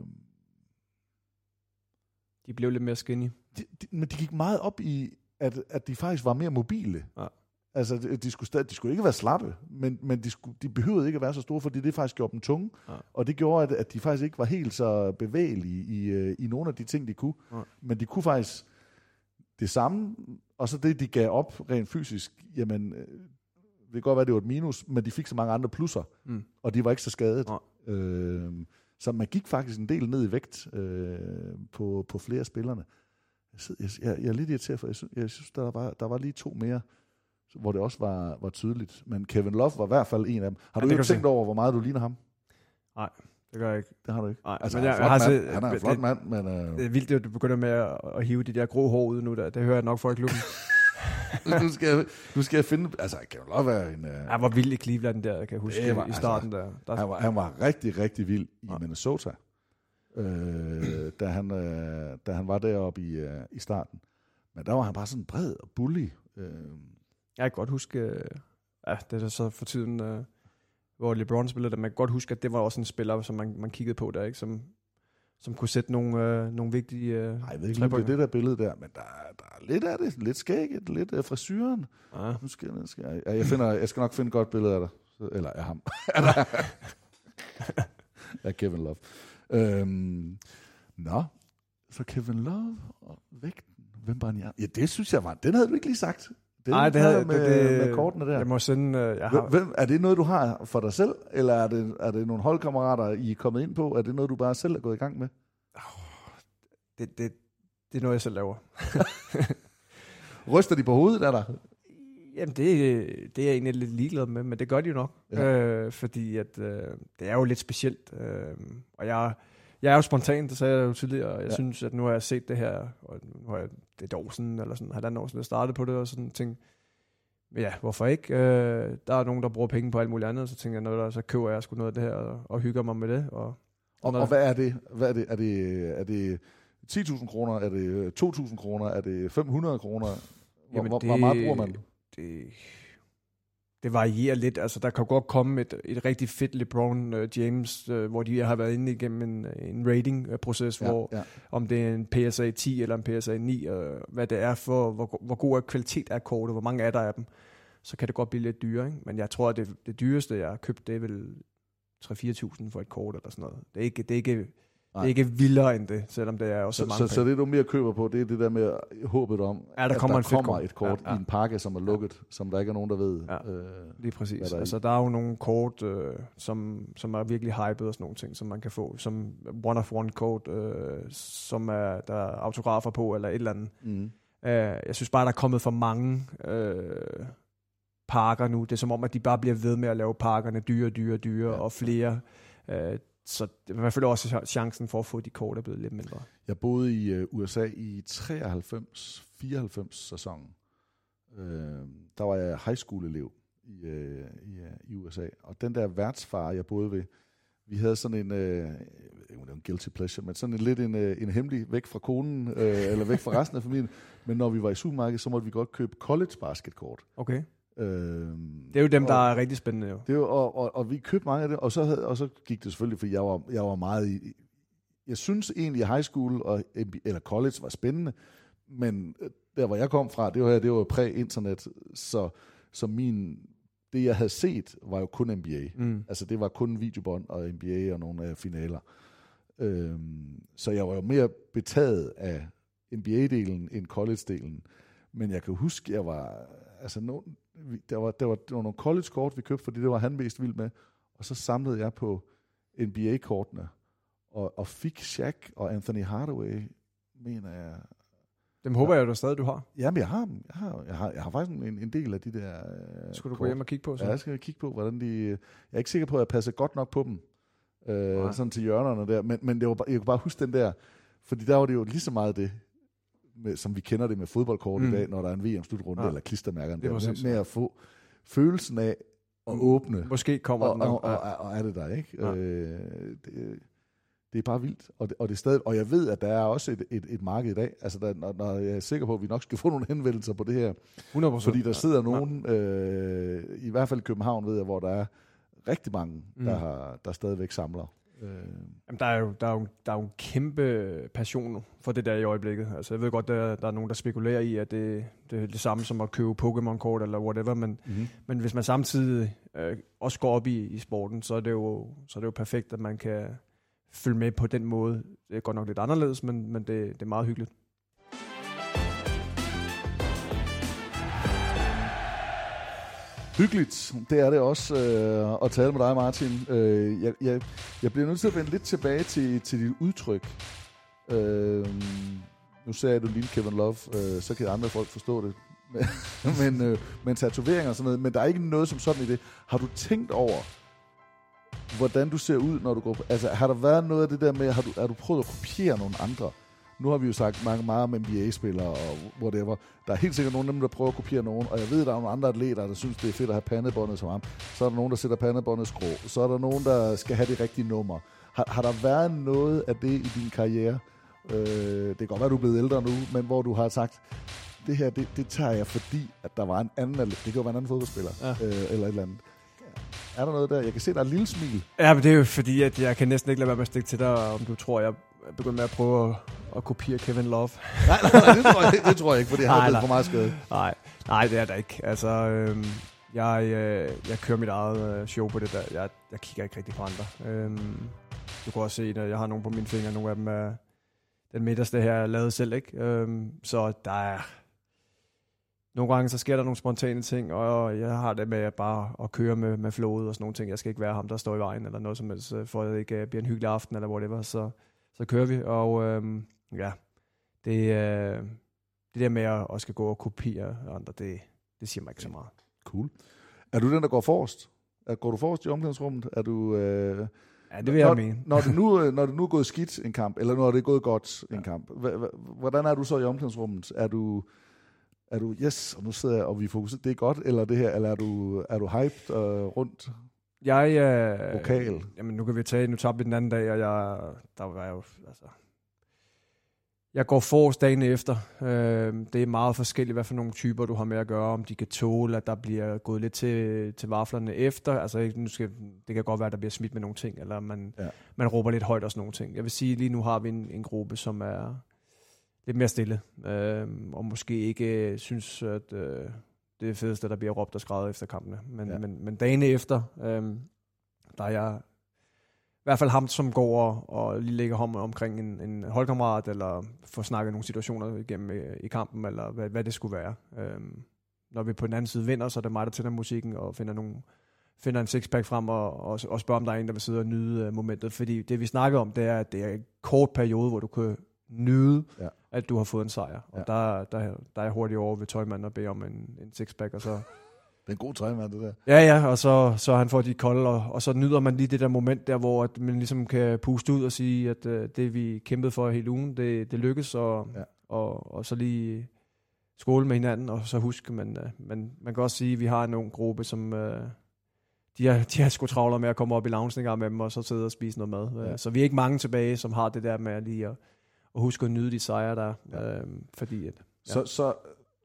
De blev lidt mere skinny. de, de, men de gik meget op i, at, at de faktisk var mere mobile. Ja. Altså, de, de, skulle stadig, de skulle ikke være slappe, men, men de, skulle, de behøvede ikke at være så store, fordi det faktisk gjorde dem tunge. Ja. Og det gjorde, at, at de faktisk ikke var helt så bevægelige i, øh, i nogle af de ting, de kunne. Ja. Men de kunne faktisk det samme, og så det, de gav op rent fysisk, jamen, øh, det kan godt være, det var et minus, men de fik så mange andre plusser, Mm. og de var ikke så skadet. Ja. Øh, så man gik faktisk en del ned i vægt øh, på, på flere af spillerne. Jeg, jeg, jeg, er lidt irriteret, for jeg synes, jeg synes der, var, der var lige to mere, hvor det også var, var tydeligt. Men Kevin Love var i hvert fald en af dem. Har Ja, du ikke tænkt over, hvor meget du ligner ham? Nej, det gør jeg ikke. Det har du ikke. Nej, altså, men han, er en jeg flot har mand. set- han er en flot det- mand, men øh, Det er vildt, at du begynder med at, at hive de der grå hår ud nu. Der. Det hører jeg nok for i klubben. nu, skal jeg, nu skal jeg finde... Altså, Kevin Love er en... Øh, Jeg var vild i Cleveland der, kan jeg huske, Det var- i starten der. der Han var, han var rigtig, rigtig vild i Minnesota, øh, da, han, øh, da han var deroppe i, øh, i starten. Men der var han bare sådan bred og bully. Øh, Jeg kan godt huske, øh, ja, det er da så for tiden, øh, hvor LeBron spillede der, man kan godt huske, at det var også en spiller, som man, man kiggede på der, ikke? Som, som kunne sætte nogle, øh, nogle vigtige øh, Nej, jeg ved ikke, om det er det der billede der, men der, er- der er lidt af det. Lidt skægget, lidt af frisyren. Ja. Nu skal, nu skal jeg, jeg, finder, jeg skal nok finde et godt billede af dig. Eller af ham. af Kevin Love. Øhm, nå, så Kevin Love og vægten. Hvem var han? Ja, det synes jeg var. Den havde du ikke lige sagt. Nej, det havde med, det, med kortene der. Jeg må sende, øh, jeg har, Hvem, er det noget, du har for dig selv, eller er det, er det nogle holdkammerater, I er kommet ind på? Er det noget, du bare selv er gået i gang med? det, det, det er noget, jeg selv laver. Ryster de på hovedet, er der? Jamen, det, det er jeg egentlig lidt ligeglad med, men det gør de jo nok. Ja. Øh, fordi at, øh, det er jo lidt specielt. Øh, og jeg, jeg er jo spontan, det sagde jeg jo tidligere, og jeg Ja. synes, at nu har jeg set det her, og nu har jeg, det er et år siden, eller sådan halvandet år siden, jeg startede på det, og sådan ting. Ja, hvorfor ikke? Øh, der er nogen, der bruger penge på alt muligt andet, så tænker jeg, noget, der, så køber jeg sgu noget af det her, og, og hygger mig med det. Og, Og, når- og hvad er det? Hvad er det? Er det, er det 10.000 kroner? Er det 2.000 kroner? Er det 500 kroner? Hvor, Jamen, hvor, hvor meget bruger man? Det, det varierer lidt. Altså, der kan godt komme et, et rigtig fedt LeBron uh, James, uh, hvor de har været inde igennem en, en rating-proces, Ja, hvor ja. om det er en PSA 10 eller en PSA 9, uh, hvad det er for, hvor, hvor god er kvalitet af kortet, hvor mange er der af dem, så kan det godt blive lidt dyrere. Ikke? Men jeg tror, at det, det dyreste, jeg har købt, det er vel 3-4.000 for et kort eller sådan noget. Det er ikke, det er ikke, det Nej. er ikke vildere end det, selvom det er også Så, mange så, så det, du mere køber på, det er det der med håbet om, Ja, der at kommer der en kommer et kort Ja, ja. i en pakke, som er lukket, som der ikke er nogen, der ved. Ja. Øh, Lige præcis. der er altså, der er jo nogle kort, øh, som, som er virkelig hyped og sådan nogle ting, som man kan få. Som one-of-one kort, øh, som er, der er autografer på, eller et eller andet. mm. Øh, jeg synes bare, der er kommet for mange øh, parker nu. Det er som om, at de bare bliver ved med at lave parkerne dyre, dyre, dyre, Ja. ja. og flere. Øh, så er hvert fald også chancen for at få de kort er blevet lidt mindre. Jeg boede i uh, USA i 93-94 sæsonen. Uh, der var jeg high school elev i, uh, i, uh, i USA. Og den der værtsfar, jeg boede ved, vi havde sådan en, om det var en guilty pleasure, men sådan en lidt en, en hemmelig væk fra konen, uh, eller væk fra resten af familien. Men når vi var i supermarkedet, så måtte vi godt købe college basketkort. Okay. Uh, Det er jo dem, og- der er rigtig spændende jo. det var, og, og, og vi købte mange af det, og så, havde, og så gik det selvfølgelig, for jeg var, jeg var meget i... Jeg synes egentlig, at high school og, eller college var spændende, men øh, der, hvor jeg kom fra, det var, det var præ-internet, så, så min, det, jeg havde set, var jo kun NBA. Mm. Altså, det var kun videobånd og NBA og nogle af finaler. Øhm, så jeg var jo mere betaget af NBA-delen end college-delen. Men jeg kan huske, jeg var... Altså, no, vi- der, var, der, var, der var nogle college-kort, vi købte, fordi det var han mest vild med. Og så samlede jeg på NBA-kortene. Og, og fik Shaq og Anthony Hardaway, mener jeg, Dem håber jeg jo stadig, du har. Jamen, jeg har dem. Jeg har, jeg har, jeg har faktisk en, en del af de der øh, Skulle du gå kort. hjem og kigge på? Så? Ja, jeg skal kigge på, hvordan de... Jeg er ikke sikker på, at jeg passer godt nok på dem. Øh, sådan til hjørnerne der. Men, men det var, jeg kunne bare huske den der... Fordi der var det jo lige så meget det, med, som vi kender det med fodboldkort mm. I dag, når der er en VM-slutrunde Ja. eller klistermærkerne Det er der. Med, at få følelsen af at Mm. åbne. Måske kommer og, den. og, og, og, og er det der, ikke? Ja. Øh, det, det er bare vildt, og det, og det er stadig, og jeg ved, at der er også et, et, et marked i dag, altså der, når, når jeg er sikker på, at vi nok skal få nogle henvendelser på det her, 100%. fordi der sidder Ja. nogen, øh, i hvert fald i København ved jeg, hvor der er rigtig mange, Mm. der, har, der stadigvæk samler. Øh, Jamen, der, er jo, der, er jo, der er jo en kæmpe passion for det der i øjeblikket. Altså, jeg ved godt, der, der er nogen, der spekulerer i, at det, det er det samme som at købe Pokémon-kort eller whatever, men, mm-hmm. men hvis man samtidig øh, også går op i, i sporten, så er, det jo, så er det jo perfekt, at man kan følge med på den måde. Det er godt nok lidt anderledes, men, men det, det er meget hyggeligt. Hyggeligt, det er det også øh, at tale med dig, Martin. Øh, jeg, jeg, jeg bliver nødt til at vende lidt tilbage til, til dit udtryk. Øh, nu sagde du lille Kevin Love, øh, så kan andre folk forstå det. men, øh, men tatoveringer og sådan noget, men der er ikke noget som sådan i det. Har du tænkt over, hvordan du ser ud, når du går på... Altså, har der været noget af det der med, har du, har du prøvet at kopiere nogle andre? Nu har vi jo sagt mange, meget om NBA-spillere og whatever. Der er helt sikkert nogle af dem, der prøver at kopiere nogen, og jeg ved, der er nogle andre atleter, der synes, det er fedt at have pandebåndet som ham. Så er der nogen, der sætter pandebåndet skrå. Så er der nogen, der skal have det rigtige nummer. Har, har der været noget af det i din karriere? Øh, det kan godt være, du er blevet ældre nu, men hvor du har sagt, det her, det, det tager jeg, fordi at der var en anden, det kan jo være en anden fodboldspiller, Ja. øh, eller et eller andet. Er der noget der? Jeg kan se, der er et lille smil. Ja, men det er jo fordi, at jeg kan næsten ikke lade være med at stikke til dig, om du tror, jeg er begyndt med at prøve at, at kopiere Kevin Love. Nej, nej, nej, det tror jeg, det tror jeg ikke, han er Nej, blevet for meget skadet. Nej, nej, det er der ikke. Altså, øhm, jeg, øh, jeg kører mit eget øh, show på det der. Jeg, jeg kigger ikke rigtig på andre. Øhm, du kan også se, at jeg har nogle på mine fingre. Nogle af dem er den midterste her, er lavet selv, ikke? Øhm, så der er... Nogle gange så sker der nogle spontane ting, og jeg har det med at bare at køre med, med flowet og sådan nogle ting. Jeg skal ikke være ham, der står i vejen eller noget som helst, øh, for at det ikke øh, bliver en hyggelig aften eller whatever. Så, så kører vi, og øhm, ja, det, øh, det der med at, at skal gå og kopiere andre, det, det siger mig ikke så meget. Cool. Er du den, der går forrest? Er, går du forrest i omklædningsrummet? Er du... Øh, Ja, det vil jeg når, mene. Når det, nu, øh, når det nu er gået skidt en kamp, eller når det er gået godt en kamp, hvordan er du så i omklædningsrummet? Er du, er du, yes, og nu sidder jeg, og vi fokuserer, det er godt, eller det her, eller er du, er du hyped øh, rundt? Jeg, øh, Vokal. Jamen, nu kan vi tage, nu tabte vi den anden dag, og jeg, der var jo, altså, jeg går forrest dagen efter. Øh, det er meget forskelligt, hvad for nogle typer du har med at gøre, om de kan tåle, at der bliver gået lidt til, til vaflerne efter. Altså, nu skal, det kan godt være, at der bliver smidt med nogle ting, eller man, Ja. man råber lidt højt og sådan nogle ting. Jeg vil sige, lige nu har vi en, en gruppe, som er lidt mere stille, øh, og måske ikke synes, at øh, det er fedeste, der bliver råbt og skrevet efter kampene. Men, Ja. men, men dagene efter, øh, der er jeg i hvert fald ham, som går og, og lige lægger hånden omkring en, en holdkammerat, eller får snakket nogle situationer igennem i, i kampen, eller hvad, hvad det skulle være. Øhm, når vi på den anden side vinder, så er det mig, der tænder musikken og finder, nogle, finder en sixpack frem og, og, og spørger, om der er en, der vil sidde og nyde uh, momentet. Fordi det, vi snakker om, det er, at det er en kort periode, hvor du kan nyde, Ja. at du har fået en sejr. Og Ja. der, der, der er jeg hurtigt over ved tøjmanden og beder om en, en sixpack, og så... Det er en god træmand, det der. Ja, ja, og så, så han får de kolde, og, og så nyder man lige det der moment der, hvor at man ligesom kan puste ud og sige, at øh, det vi kæmpede for hele ugen, det, det lykkes, og, Ja. og, og så lige skåle med hinanden, og så huske, men øh, man, man kan også sige, at vi har en ung gruppe, som øh, de har, de har sgu travler med at komme op i loungen med dem, og så sidde og spise noget mad. Ja. Ja. Så vi er ikke mange tilbage, som har det der med lige at, at huske at nyde de sejre der, Ja. ja. øh, fordi at, Så, så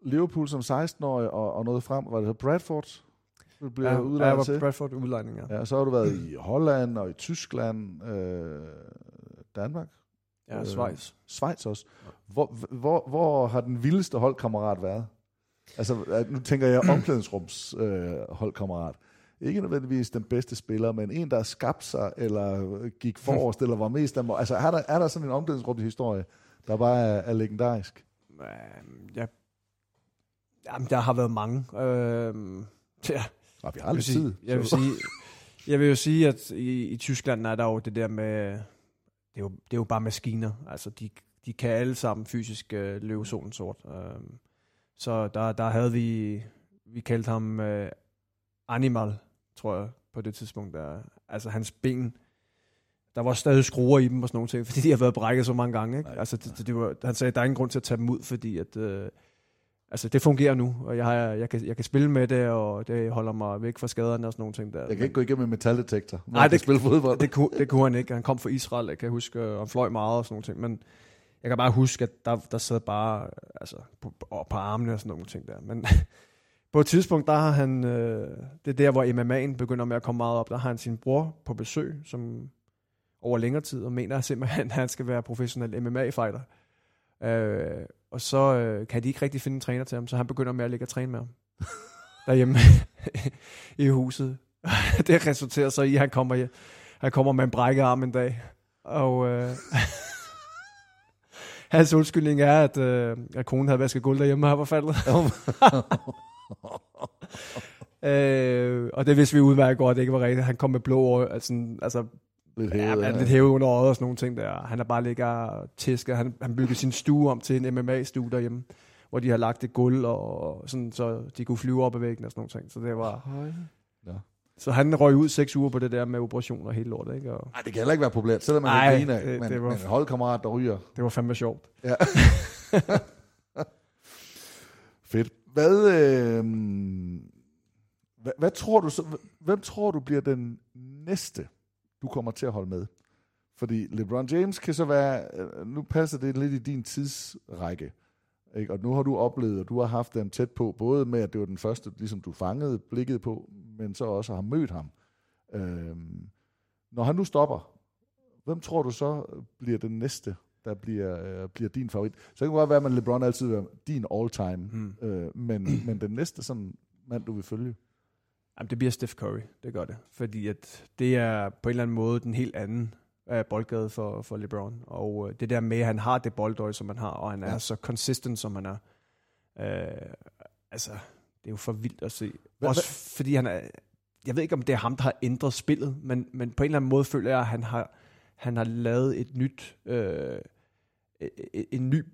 Liverpool som 16-årig og, og noget frem, var det så Bradford? Du bliver ja, ja, ja, udlejet jeg var til? Bradford udlejning, ja. Ja, så har du været i Holland og i Tyskland, øh, Danmark, Ja, Øh, Schweiz. Schweiz også. Hvor, hvor, hvor har den vildeste holdkammerat været? Altså, at nu tænker jeg omklædningsrums øh, holdkammerat. Ikke nødvendigvis den bedste spiller, men en, der har skabt sig, eller gik forrest, eller var mest af Altså, er der, er der sådan en omklædningsrumshistorie, der bare er, er legendarisk? Ja, jamen, der har været mange. Øhm, ja. Nå, vi har Jeg vil lidt sige, tid. jeg vil sige, jeg vil jo sige, at i, i Tyskland er der jo det der med, det er jo, det er jo bare maskiner. Altså, de, de kan alle sammen fysisk øh, løbe solen sort. Øhm, så der, der havde vi, vi kaldte ham øh, Animal, tror jeg, på det tidspunkt. Der, altså, hans ben, der var stadig skruer i dem og sådan nogle ting, fordi de har været brækket så mange gange. Ikke? Altså, det, det, det var, han sagde, der er ingen grund til at tage dem ud, fordi at, øh, altså, det fungerer nu, og jeg, har, jeg, kan, jeg kan spille med det, og det holder mig væk fra skaderne og sådan nogle ting. Der. Jeg kan ikke gå igennem en metaldetektor, når Nej, det- spille fodbold. det, kunne, det kunne han ikke. Han kom fra Israel, jeg kan huske, og han fløj meget og sådan nogle ting. Men jeg kan bare huske, at der, der sad bare altså, på, på, på armene og sådan nogle ting der. Men på et tidspunkt, der har han, øh, det er der, hvor MMA'en begynder med at komme meget op, der har han sin bror på besøg, som over længere tid, og mener simpelthen, at han skal være professionel MMA-fighter. Øh, og så øh, kan de ikke rigtig finde en træner til ham, så han begynder med at ligge og træne med ham. Derhjemme i huset. det resulterer så i, at han kommer, hjem- han kommer med en brækket arm en dag. Og øh, hans undskyldning er, at, øh, at konen havde vasket gulv derhjemme, og han var faldet. øh, og det vidste vi udmærket godt, at det ikke var rigtigt. Han kom med blå øje, altså, altså Lidt ja, hævet, men ja. lidt hævet under øjet og sådan nogle ting der. Han har bare ligget og tæsket. Han, han byggede sin stue om til en MMA-stue derhjemme, hvor de har lagt et gulv, og sådan, så de kunne flyve op ad væggen og sådan nogle ting. Så det var... Ja. Så han røg ud seks uger på det der med operationer og hele lortet, ikke? Og Ej, det kan heller ikke være populært, selvom man Ej, er griner af, det- men, det var- men en holdkammerat, der ryger. det var fandme sjovt. Ja. Hvad, øh, hvad, hvad tror du så, hvem tror du bliver den næste, du kommer til at holde med? Fordi LeBron James kan så være, øh, nu passer det lidt i din tidsrække, ikke? og nu har du oplevet, og du har haft dem tæt på, både med, at det var den første, ligesom du fangede blikket på, men så også har mødt ham. Øh, når han nu stopper, hvem tror du så bliver den næste, der bliver, øh, bliver din favorit? Så kan det godt være, at LeBron altid vil være din all-time, Hmm. øh, men, men den næste sådan mand, du vil følge? Jamen, det bliver Steph Curry, det gør det. Fordi at det er på en eller anden måde den helt anden uh, boldgade for, for LeBron. Og uh, det der med, at han har det boldøje, som han har, og han er Ja. så consistent, som han er. Uh, altså, det er jo for vildt at se. Hvad- Også fordi han er... Jeg ved ikke, om det er ham, der har ændret spillet, men, men på en eller anden måde føler jeg, at han har, han har lavet et nyt... Uh, en ny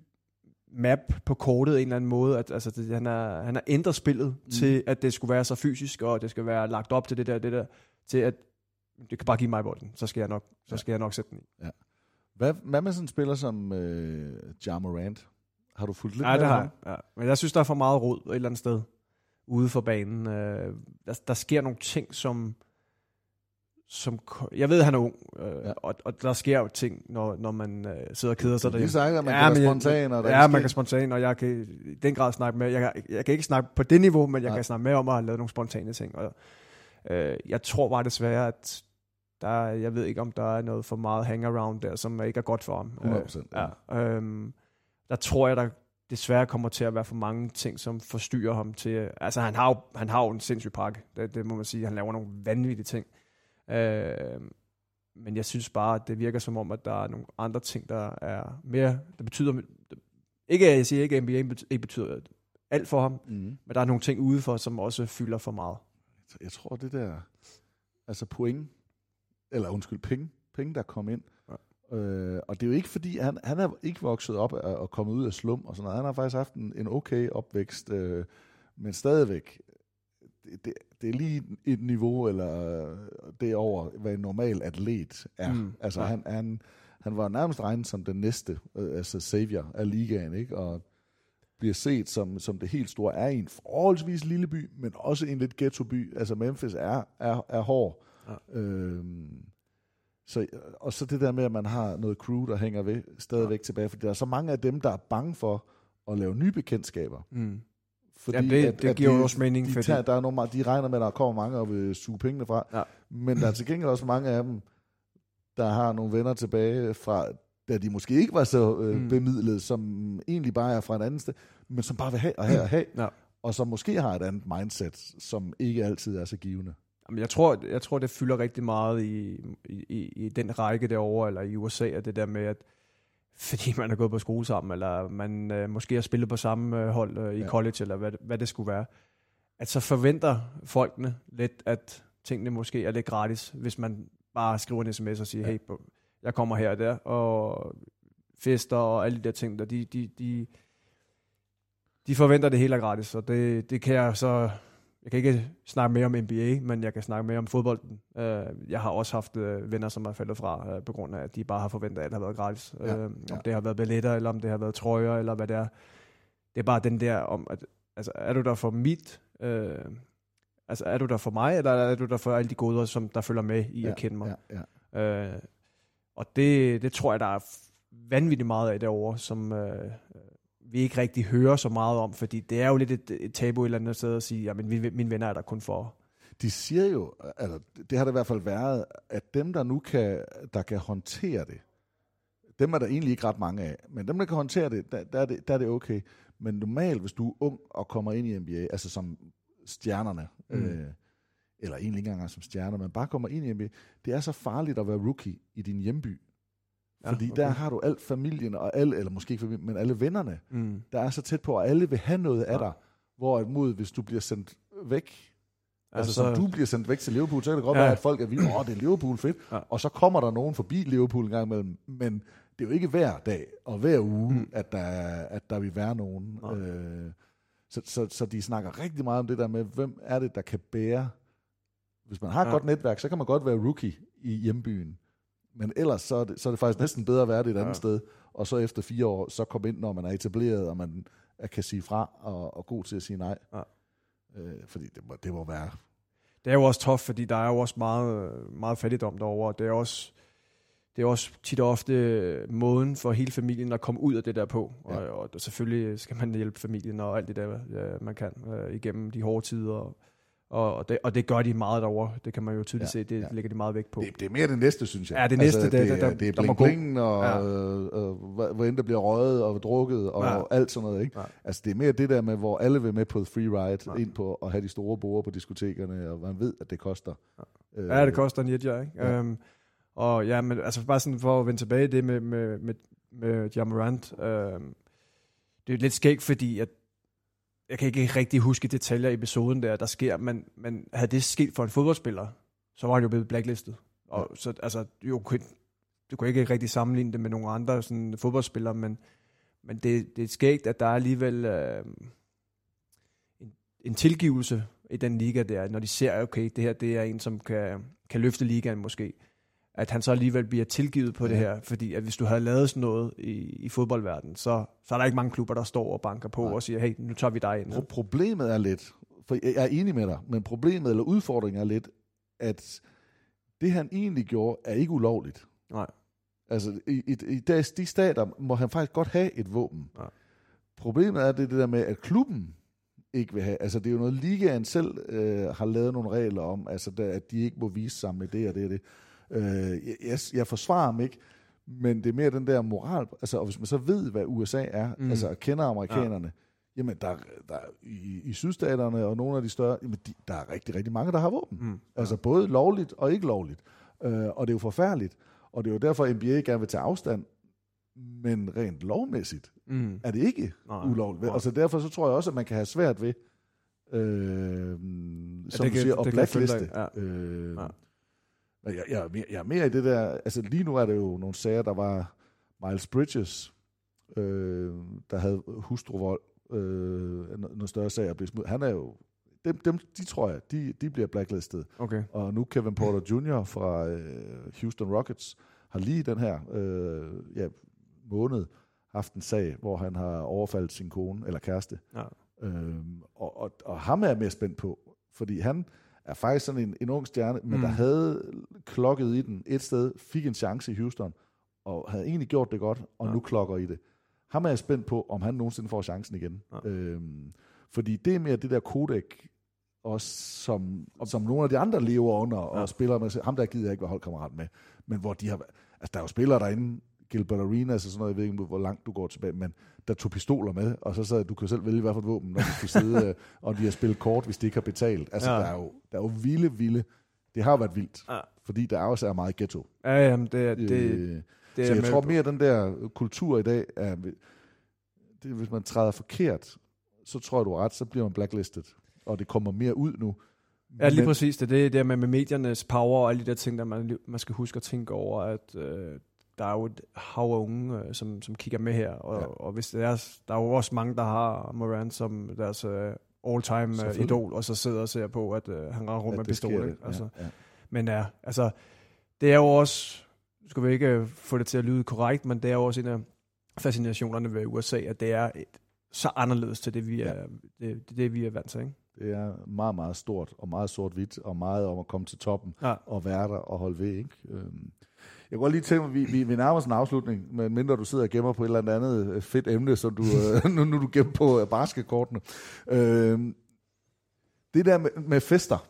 map på kortet en eller anden måde. At, altså, det, han, har, han har ændret spillet mm. til, at det skulle være så fysisk, og det skal være lagt op til det der, det der, til at det kan bare give mig bolden, så skal jeg nok, så skal jeg nok sætte den i. Hvad, hvad med sådan en spiller som øh, Ja Morant? Har du fulgt lidt Ja, med det har jeg. Ja. Men jeg synes, der er for meget rod et eller andet sted ude for banen. Øh, der, der sker nogle ting, som... som jeg ved, at han er ung, øh, Ja. ja. og, og der sker jo ting, når, når man øh, sidder og keder sig derhjemme. sagt, at man kan være spontan, og ja, man kan spontan, og jeg kan i den grad snakke med. Jeg, kan- jeg kan ikke snakke på det niveau, men jeg Nej. kan snakke med om at have lavet nogle spontane ting. Og, øh, jeg tror bare desværre, at der, er- jeg ved ikke, om der er noget for meget hangaround der, som ikke er godt for ham. 100%, Øh, ja. Øhm, der tror jeg, der desværre kommer til at være for mange ting, som forstyrrer ham til... Altså, han har jo, han har jo en sindssyg pakke. Det, det må man sige. Han laver nogle vanvittige ting. Øh, men jeg synes bare, at det virker som om, at der er nogle andre ting, der er mere... Det betyder... Ikke, jeg siger ikke, at NBA ikke betyder alt for ham, Mm. men der er nogle ting udenfor, som også fylder for meget. Jeg tror, det der, altså point, eller undskyld, penge, penge der kom ind, ja. øh, og det er jo ikke fordi, han, han er ikke vokset op og, og kommet ud af slum og sådan noget. Han har faktisk haft en, en okay opvækst, øh, men stadigvæk, det, det, det er lige et niveau, eller det er over, hvad en normal atlet er. Mm, Altså ja. han, han, han var nærmest regnet som den næste, øh, altså savior af ligaen, ikke? Og bliver set som, som det helt store, er i en forholdsvis lille by, men også en lidt ghetto-by. Altså Memphis er, er, er hård. Ja. Øhm, så, og så det der med, at man har noget crew, der hænger ved, stadigvæk ja. tilbage, fordi der er så mange af dem, der er bange for at lave nye bekendtskaber. Mm. Fordi Ja, det- det giver jo også mening, de, fordi- tager, der er nogle, de regner med, at der kommer mange og vil suge pengene fra. Ja. Men der er til gengæld også mange af dem, der har nogle venner tilbage fra, da de måske ikke var så øh, Mm. bemidlet, som egentlig bare er fra et andet sted, men som bare vil have og have og have. Ja. og som måske har et andet mindset, som ikke altid er så givende. Jamen, jeg, tror, jeg tror, det fylder rigtig meget i, i, i den række derovre, eller i USA, at det der med, at fordi man har gået på skole sammen, eller man øh, måske har spillet på samme øh, hold øh, i ja. college, eller hvad, hvad det skulle være, at så forventer folkene lidt, at tingene måske er lidt gratis, hvis man bare skriver en sms og siger, ja. hey, jeg kommer her og der, og fester og alle de der ting, der, de, de, de, de forventer det hele er gratis, og det, det kan jeg så jeg kan ikke snakke mere om NBA, men jeg kan snakke mere om fodbolden. Uh, jeg har også haft uh, venner, som er faldet fra, uh, på grund af, at de bare har forventet, at alt har været gratis. Ja, uh, om ja. det har været billetter, eller om det har været trøjer, eller hvad det er. Det er bare den der om, at altså, er du der for mit, uh, altså er du der for mig, eller er du der for alle de goder, som der følger med i ja, at kende mig? Ja, ja. Uh, og det, det tror jeg, der er vanvittigt meget af derovre, som, uh, vi ikke rigtig hører så meget om, fordi det er jo lidt et, et tabu et eller andet sted at sige, at mine, mine venner er der kun for. De siger jo, altså, det har det i hvert fald været, at dem, der nu kan, der kan håndtere det, dem er der egentlig ikke ret mange af, men dem, der kan håndtere det, der, der, er, det, der er det okay. Men normalt, hvis du er ung og kommer ind i NBA, altså som stjernerne, mm. øh, eller egentlig ikke engang som stjerner, men bare kommer ind i NBA, det er så farligt at være rookie i din hjemby. Ja, Fordi okay. der har du alt familien, og alle, eller måske ikke familien, men alle vennerne, mm. der er så tæt på, og alle vil have noget af ja. dig. Hvorimod, hvis du bliver sendt væk, altså, altså som du bliver sendt væk til Liverpool, så kan det godt ja. være, at folk er vilde, åh, oh, det er Liverpool, fedt. Ja. Og så kommer der nogen forbi Liverpool en gang imellem, men det er jo ikke hver dag og hver uge, mm. at, der, at der vil være nogen. Ja. Øh, så, så, så de snakker rigtig meget om det der med, hvem er det, der kan bære. Hvis man har et ja. godt netværk, så kan man godt være rookie i hjembyen. Men ellers så er, det, så er det faktisk næsten bedre at være det et andet ja. sted, og så efter fire år, så komme ind, når man er etableret, og man kan sige fra, og, og god til at sige nej. Ja. Øh, fordi det må, det må være... Det er jo også tof, fordi der er jo også meget, meget fattigdom derovre. Det er også, det er også tit og ofte måden for hele familien at komme ud af det der på. Ja. Og, og selvfølgelig skal man hjælpe familien og alt det der, ja, man kan øh, igennem de hårde tider. Og, og det, og det gør de meget derovre. Det kan man jo tydeligt ja, se. Det ja. lægger de meget vægt på. Det, det er mere det næste, synes jeg. Ja, det næste. Altså, det, det, der, det er bling, bling og, ja. og, og, hvor end der bliver røget og drukket og ja. alt sådan noget. Ikke? Ja. Altså det er mere det der med, hvor alle vil med på et free ride ja. ind på at have de store borde på diskotekerne, og man ved, at det koster. Ja, øh, ja det koster en jetja, ikke? Ja. Um, og ja, men altså bare sådan for at vende tilbage det med, med, med, med Jamarant. Um, det er lidt skægt, fordi at jeg kan ikke rigtig huske detaljer i episoden der, der sker, men, men havde det sket for en fodboldspiller, så var han jo blevet blacklistet. Og ja. så, altså, jo, du kunne ikke rigtig sammenligne det med nogle andre sådan, fodboldspillere, men, men det, det er skægt, at der er alligevel øh, en, en tilgivelse i den liga der, når de ser, okay, det her det er en, som kan, kan løfte ligaen måske at han så alligevel bliver tilgivet på ja. det her. Fordi at hvis du havde lavet sådan noget i, i fodboldverdenen, så, så er der ikke mange klubber, der står og banker på Nej. og siger, hey, nu tager vi dig ind. Pro- problemet er lidt, for jeg er enig med dig, men problemet eller udfordringen er lidt, at det han egentlig gjorde, er ikke ulovligt. Nej. Altså, i, i, i de stater må han faktisk godt have et våben. Nej. Problemet er det, det der med, at klubben ikke vil have. Altså, det er jo noget, ligaen selv øh, har lavet nogle regler om, altså, der, at de ikke må vise sig med det og det og det. Øh, jeg, jeg forsvarer ham ikke, men det er mere den der moral, altså, og hvis man så ved, hvad USA er, mm. altså kender amerikanerne, ja. jamen der, der i, i sydstaterne og nogle af de større, jamen de, der er rigtig, rigtig mange, der har våben. Mm. Ja. Altså både lovligt og ikke lovligt. Øh, og det er jo forfærdeligt. Og det er jo derfor, NBA gerne vil tage afstand, men rent lovmæssigt mm. er det ikke Nej. ulovligt. Nej. Altså derfor så tror jeg også, at man kan have svært ved, øh, som ja, du siger, at blackliste. Ja. Øh, ja. Jeg, jeg, er mere, jeg er mere i det der, altså lige nu er det jo nogle sager, der var Miles Bridges, øh, der havde hustruvold, øh, noget større sager blev smidt. Han er jo, dem, dem, de tror jeg, de, de bliver blacklistet. Okay. Og nu Kevin Porter Jr. fra øh, Houston Rockets har lige den her øh, ja, måned haft en sag, hvor han har overfaldet sin kone eller kæreste. Ja. Øh, og, og, og ham er jeg mere spændt på, fordi han, er faktisk sådan en, en ung stjerne, men mm. der havde klokket i den et sted, fik en chance i Houston, og havde egentlig gjort det godt, og ja. nu klokker i det. Ham er jeg spændt på, om han nogensinde får chancen igen. Ja. Øhm, fordi det er mere det der kodek, også som, som nogle af de andre lever under, og ja. spiller med, ham der gider jeg ikke være holdkammerat med, men hvor de har, altså der er jo spillere derinde, Gilbert Arenas og sådan noget, jeg ved ikke, hvor langt du går tilbage, men der tog pistoler med, og så sagde du kan selv vælge, hvad for et våben, når du skal sidde, og de har spillet kort, hvis de ikke har betalt. Altså, Ja. der, er jo, der er jo vilde, vilde, det har jo været vildt, Ja. fordi der også er meget ghetto. Ja, jamen, det, det, Øh, det så jeg tror mere, den der kultur i dag, er, det, hvis man træder forkert, så tror jeg, du ret, så bliver man blacklisted, og det kommer mere ud nu. Ja, lige Men- præcis. Det er det der med, med mediernes power og alle de der ting, der man, man skal huske at tænke over, at øh, der er jo et hav af unge, øh, som, som kigger med her. Og, Ja. ja. og hvis det er, der er jo også mange, der har Moran som deres øh, all-time øh, idol, og så sidder og ser på, at øh, han render rundt at med pistol. ikke? Altså, Ja, ja. Men ja, altså, det er jo også, skal vi ikke øh, få det til at lyde korrekt, men det er jo også en af fascinationerne ved USA, at det er et, så anderledes til det, vi er, Ja. det, det, det, vi er vant til. Ikke? Det er meget, meget stort, og meget sort-hvidt, og meget om at komme til toppen, Ja. og være der og holde ved. Ikke? Øhm, jeg går lige til, at vi, vi, vi nærmer os en afslutning, men mindre du sidder og gemmer på et eller andet øh, fedt emne, som du, øh, nu, nu du gemmer på øh, basketkortene. Øh, det der med, med fester,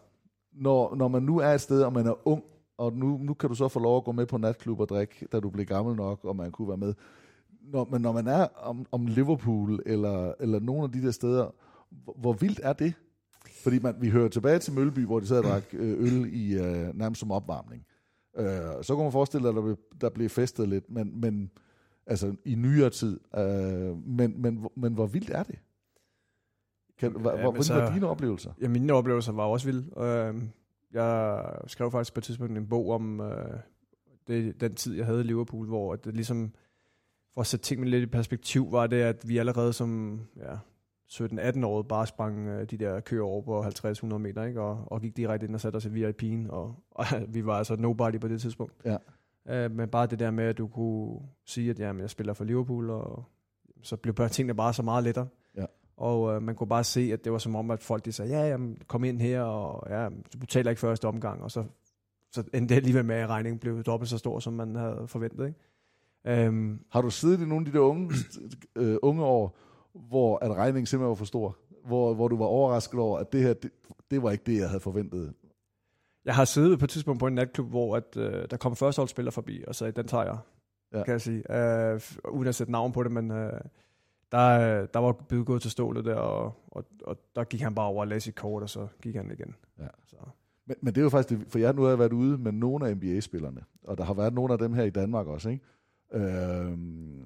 når, når man nu er et sted, og man er ung, og nu, nu kan du så få lov at gå med på natklub og drikke, da du bliver gammel nok, og man kunne være med. Når, men når man er om, om Liverpool, eller, eller nogle af de der steder, hvor, hvor vildt er det? Fordi man, vi hører tilbage til Mølby, hvor de sad og drak øl i øh, nærmest som opvarmning. Øh, så kunne man forestille sig, at der blev, der blev festet lidt, men, men altså i nyere tid. Øh, men, men, men hvor vildt er det? Kan, Ja, hvor, hvordan så- var dine oplevelser? Ja, mine oplevelser var også vilde. Øh, jeg skrev faktisk på et tidspunkt en bog om øh, det, den tid, jeg havde i Liverpool, hvor det ligesom, for at sætte tingene lidt i perspektiv, var det, at vi allerede som ja, 17-18 år bare sprang øh, de der køer over på 50-100 meter, ikke? Og, og gik direkte ind og satte os i VIP'en, og, og vi var altså nobody på det tidspunkt. Ja. Øh, men bare det der med, at du kunne sige, at jamen, jeg spiller for Liverpool, og så blev bare tingene bare så meget lettere. Ja. Og øh, man kunne bare se, at det var som om, at folk de sagde, ja, jamen, kom ind her, og ja, du betaler ikke første omgang, og så, så endte det alligevel med, at regningen blev dobbelt så stor, som man havde forventet. Ikke? Øhm, Har du siddet i nogle af de der unge, øh, unge år, hvor at regningen simpelthen var for stor? Hvor, hvor du var overrasket over, at det her, det, det var ikke det, jeg havde forventet. jeg har siddet på et tidspunkt på en natklub, hvor at, øh, der kom førsteholdsspiller forbi, og sagde, den tager jeg, Ja. kan jeg sige. Øh, uden at sætte navn på det, men øh, der, der var bid gået til stålet der, og, og, og der gik han bare over og lagde sit kort, og så gik han igen. Ja. Så. Men, men det er jo faktisk, det, for jeg nu har jeg været ude med nogle af NBA-spillerne, og der har været nogle af dem her i Danmark også, ikke? Øhm,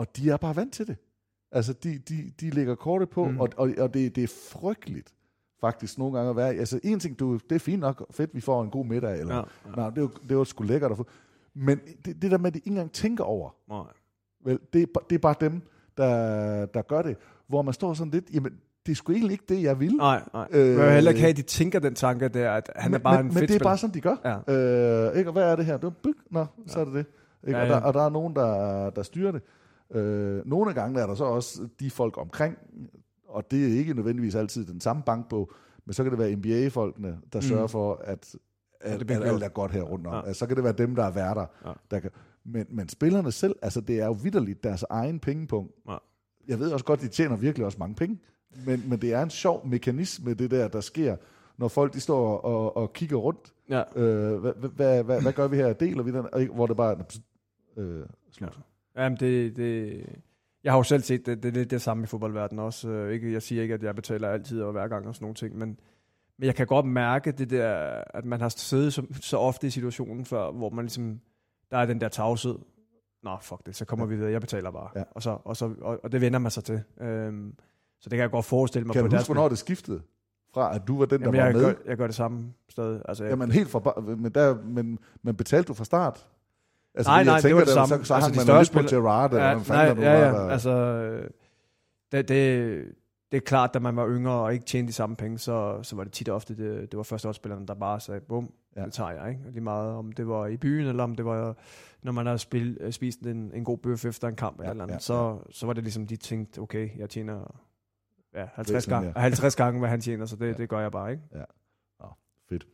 og de er bare vant til det. Altså, de, de, de lægger kortet på, mm. Og, og, og det, det er frygteligt faktisk nogle gange at være. Altså, en ting, du, det er fint nok, fedt, vi får en god middag, eller, ja, Ja, ja. ja. Nej, det, er jo, det er jo sgu lækkert at få. Men det, det der med, at de ikke engang tænker over, Nej. vel, det, er, det er bare dem, der, der gør det. Hvor man står sådan lidt, jamen, det er sgu egentlig ikke det, jeg vil. Nej, nej. Øh, jeg heller ikke have, at de tænker den tanke der, at han men, er bare men, en men fedt det er spiller. bare sådan, de gør. Ja. Øh, ikke? Og hvad er det her? Det er byg. Nå, så er det det. Ikke? Ja, Og, der, ja. og der er nogen, der, der styrer det. Øh, nogle af gangene er der så også de folk omkring, og det er ikke nødvendigvis altid den samme bankbog, men så kan det være NBA-folkene, der Mm. sørger for, at, at, det at, alt er godt her rundt om. Ja. Altså, så kan det være dem, der er værter. Ja. Der kan, men, men spillerne selv, altså det er jo vidderligt deres egen pengepunkt. Ja. Jeg ved også godt, de tjener virkelig også mange penge, men, men det er en sjov mekanisme, det der, der sker, når folk de står og, og kigger rundt. Ja. Øh, hvad, hvad, hvad, hvad gør vi her? Deler vi den? Hvor det bare øh, slut. Ja. Jamen, det, det, jeg har jo selv set det, det, det, det er samme i fodboldverdenen også. Øh, Ikke, jeg siger ikke, at jeg betaler altid og hver gang og sådan nogle ting, men, men jeg kan godt mærke det der, at man har siddet så, så ofte i situationen før, hvor man ligesom, der er den der tavshed. Nå, fuck det, så kommer vi videre, jeg betaler bare. Ja. Og, så, og, så, og, og det vender man sig til. Øhm, så det kan jeg godt forestille mig Kan på du huske, hvornår det skiftede? Fra at du var den, der Jamen, var jeg, med? gør, jeg gør det samme sted. Altså, jeg, Jamen helt fra, men, der, men, men betalte du fra start? Altså, nej, nej, jeg det var det samme. Så, så altså, de man større lidt på Gerrard, eller ja, hvad fanden nej, ja, var ja, der. altså, det, det, det er klart, da man var yngre og ikke tjente de samme penge, så, så var det tit og ofte, det, det var førsteårsspillerne, der bare sagde, bum, Ja. ja. det tager jeg. Ikke? Lige meget, om det var i byen, eller om det var, når man havde spil, øh, spist en, en god bøf efter en kamp, Ja, ja, eller andet, ja, så, så var det ligesom, de tænkte, okay, jeg tjener ja, 50, Væsentligt gange, mere. 50 gange, hvad han tjener, så det, Ja. ja. det gør jeg bare. ikke. Fedt.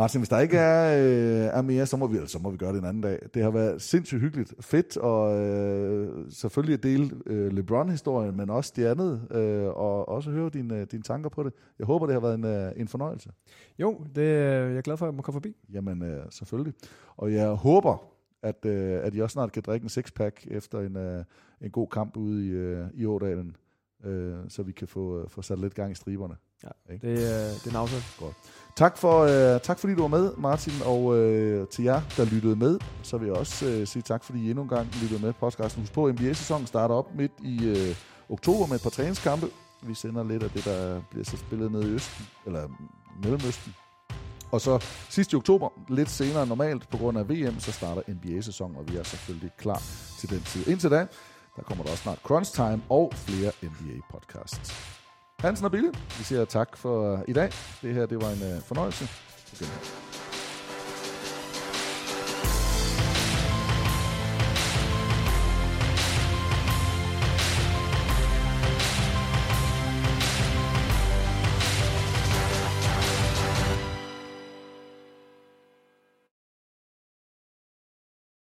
Martin, hvis der ikke er, øh, er mere, så må, vi, så må vi gøre det en anden dag. Det har været sindssygt hyggeligt. Fedt og øh, selvfølgelig at dele øh, LeBron-historien, men også det andet, øh, og også høre dine, dine tanker på det. Jeg håber, det har været en, øh, en fornøjelse. Jo, det, øh, jeg er glad for, at jeg må komme forbi. Jamen, øh, selvfølgelig. Og jeg håber, at, øh, at I også snart kan drikke en sixpack efter en, øh, en god kamp ude i, øh, i Ådalen, øh, så vi kan få, øh, få sat lidt gang i striberne. Ja, det, øh, det er en aftale. Godt. Tak, for, øh, tak fordi du var med, Martin, og øh, til jer, der lyttede med, så vil jeg også øh, sige tak, fordi I endnu en gang lyttede med podcasten. Husk på, NBA-sæsonen starter op midt i øh, oktober med et par træningskampe. Vi sender lidt af det, der bliver så spillet nede i Østen, eller Mellemøsten. Og så sidst i oktober, lidt senere end normalt, på grund af VM, så starter NBA-sæsonen, og vi er selvfølgelig klar til den tid. Indtil da, der kommer der også snart Crunch Time og flere NBA-podcasts. Hansen og Bille, vi siger tak for øh, i dag. Det her, det var en øh, fornøjelse. Okay.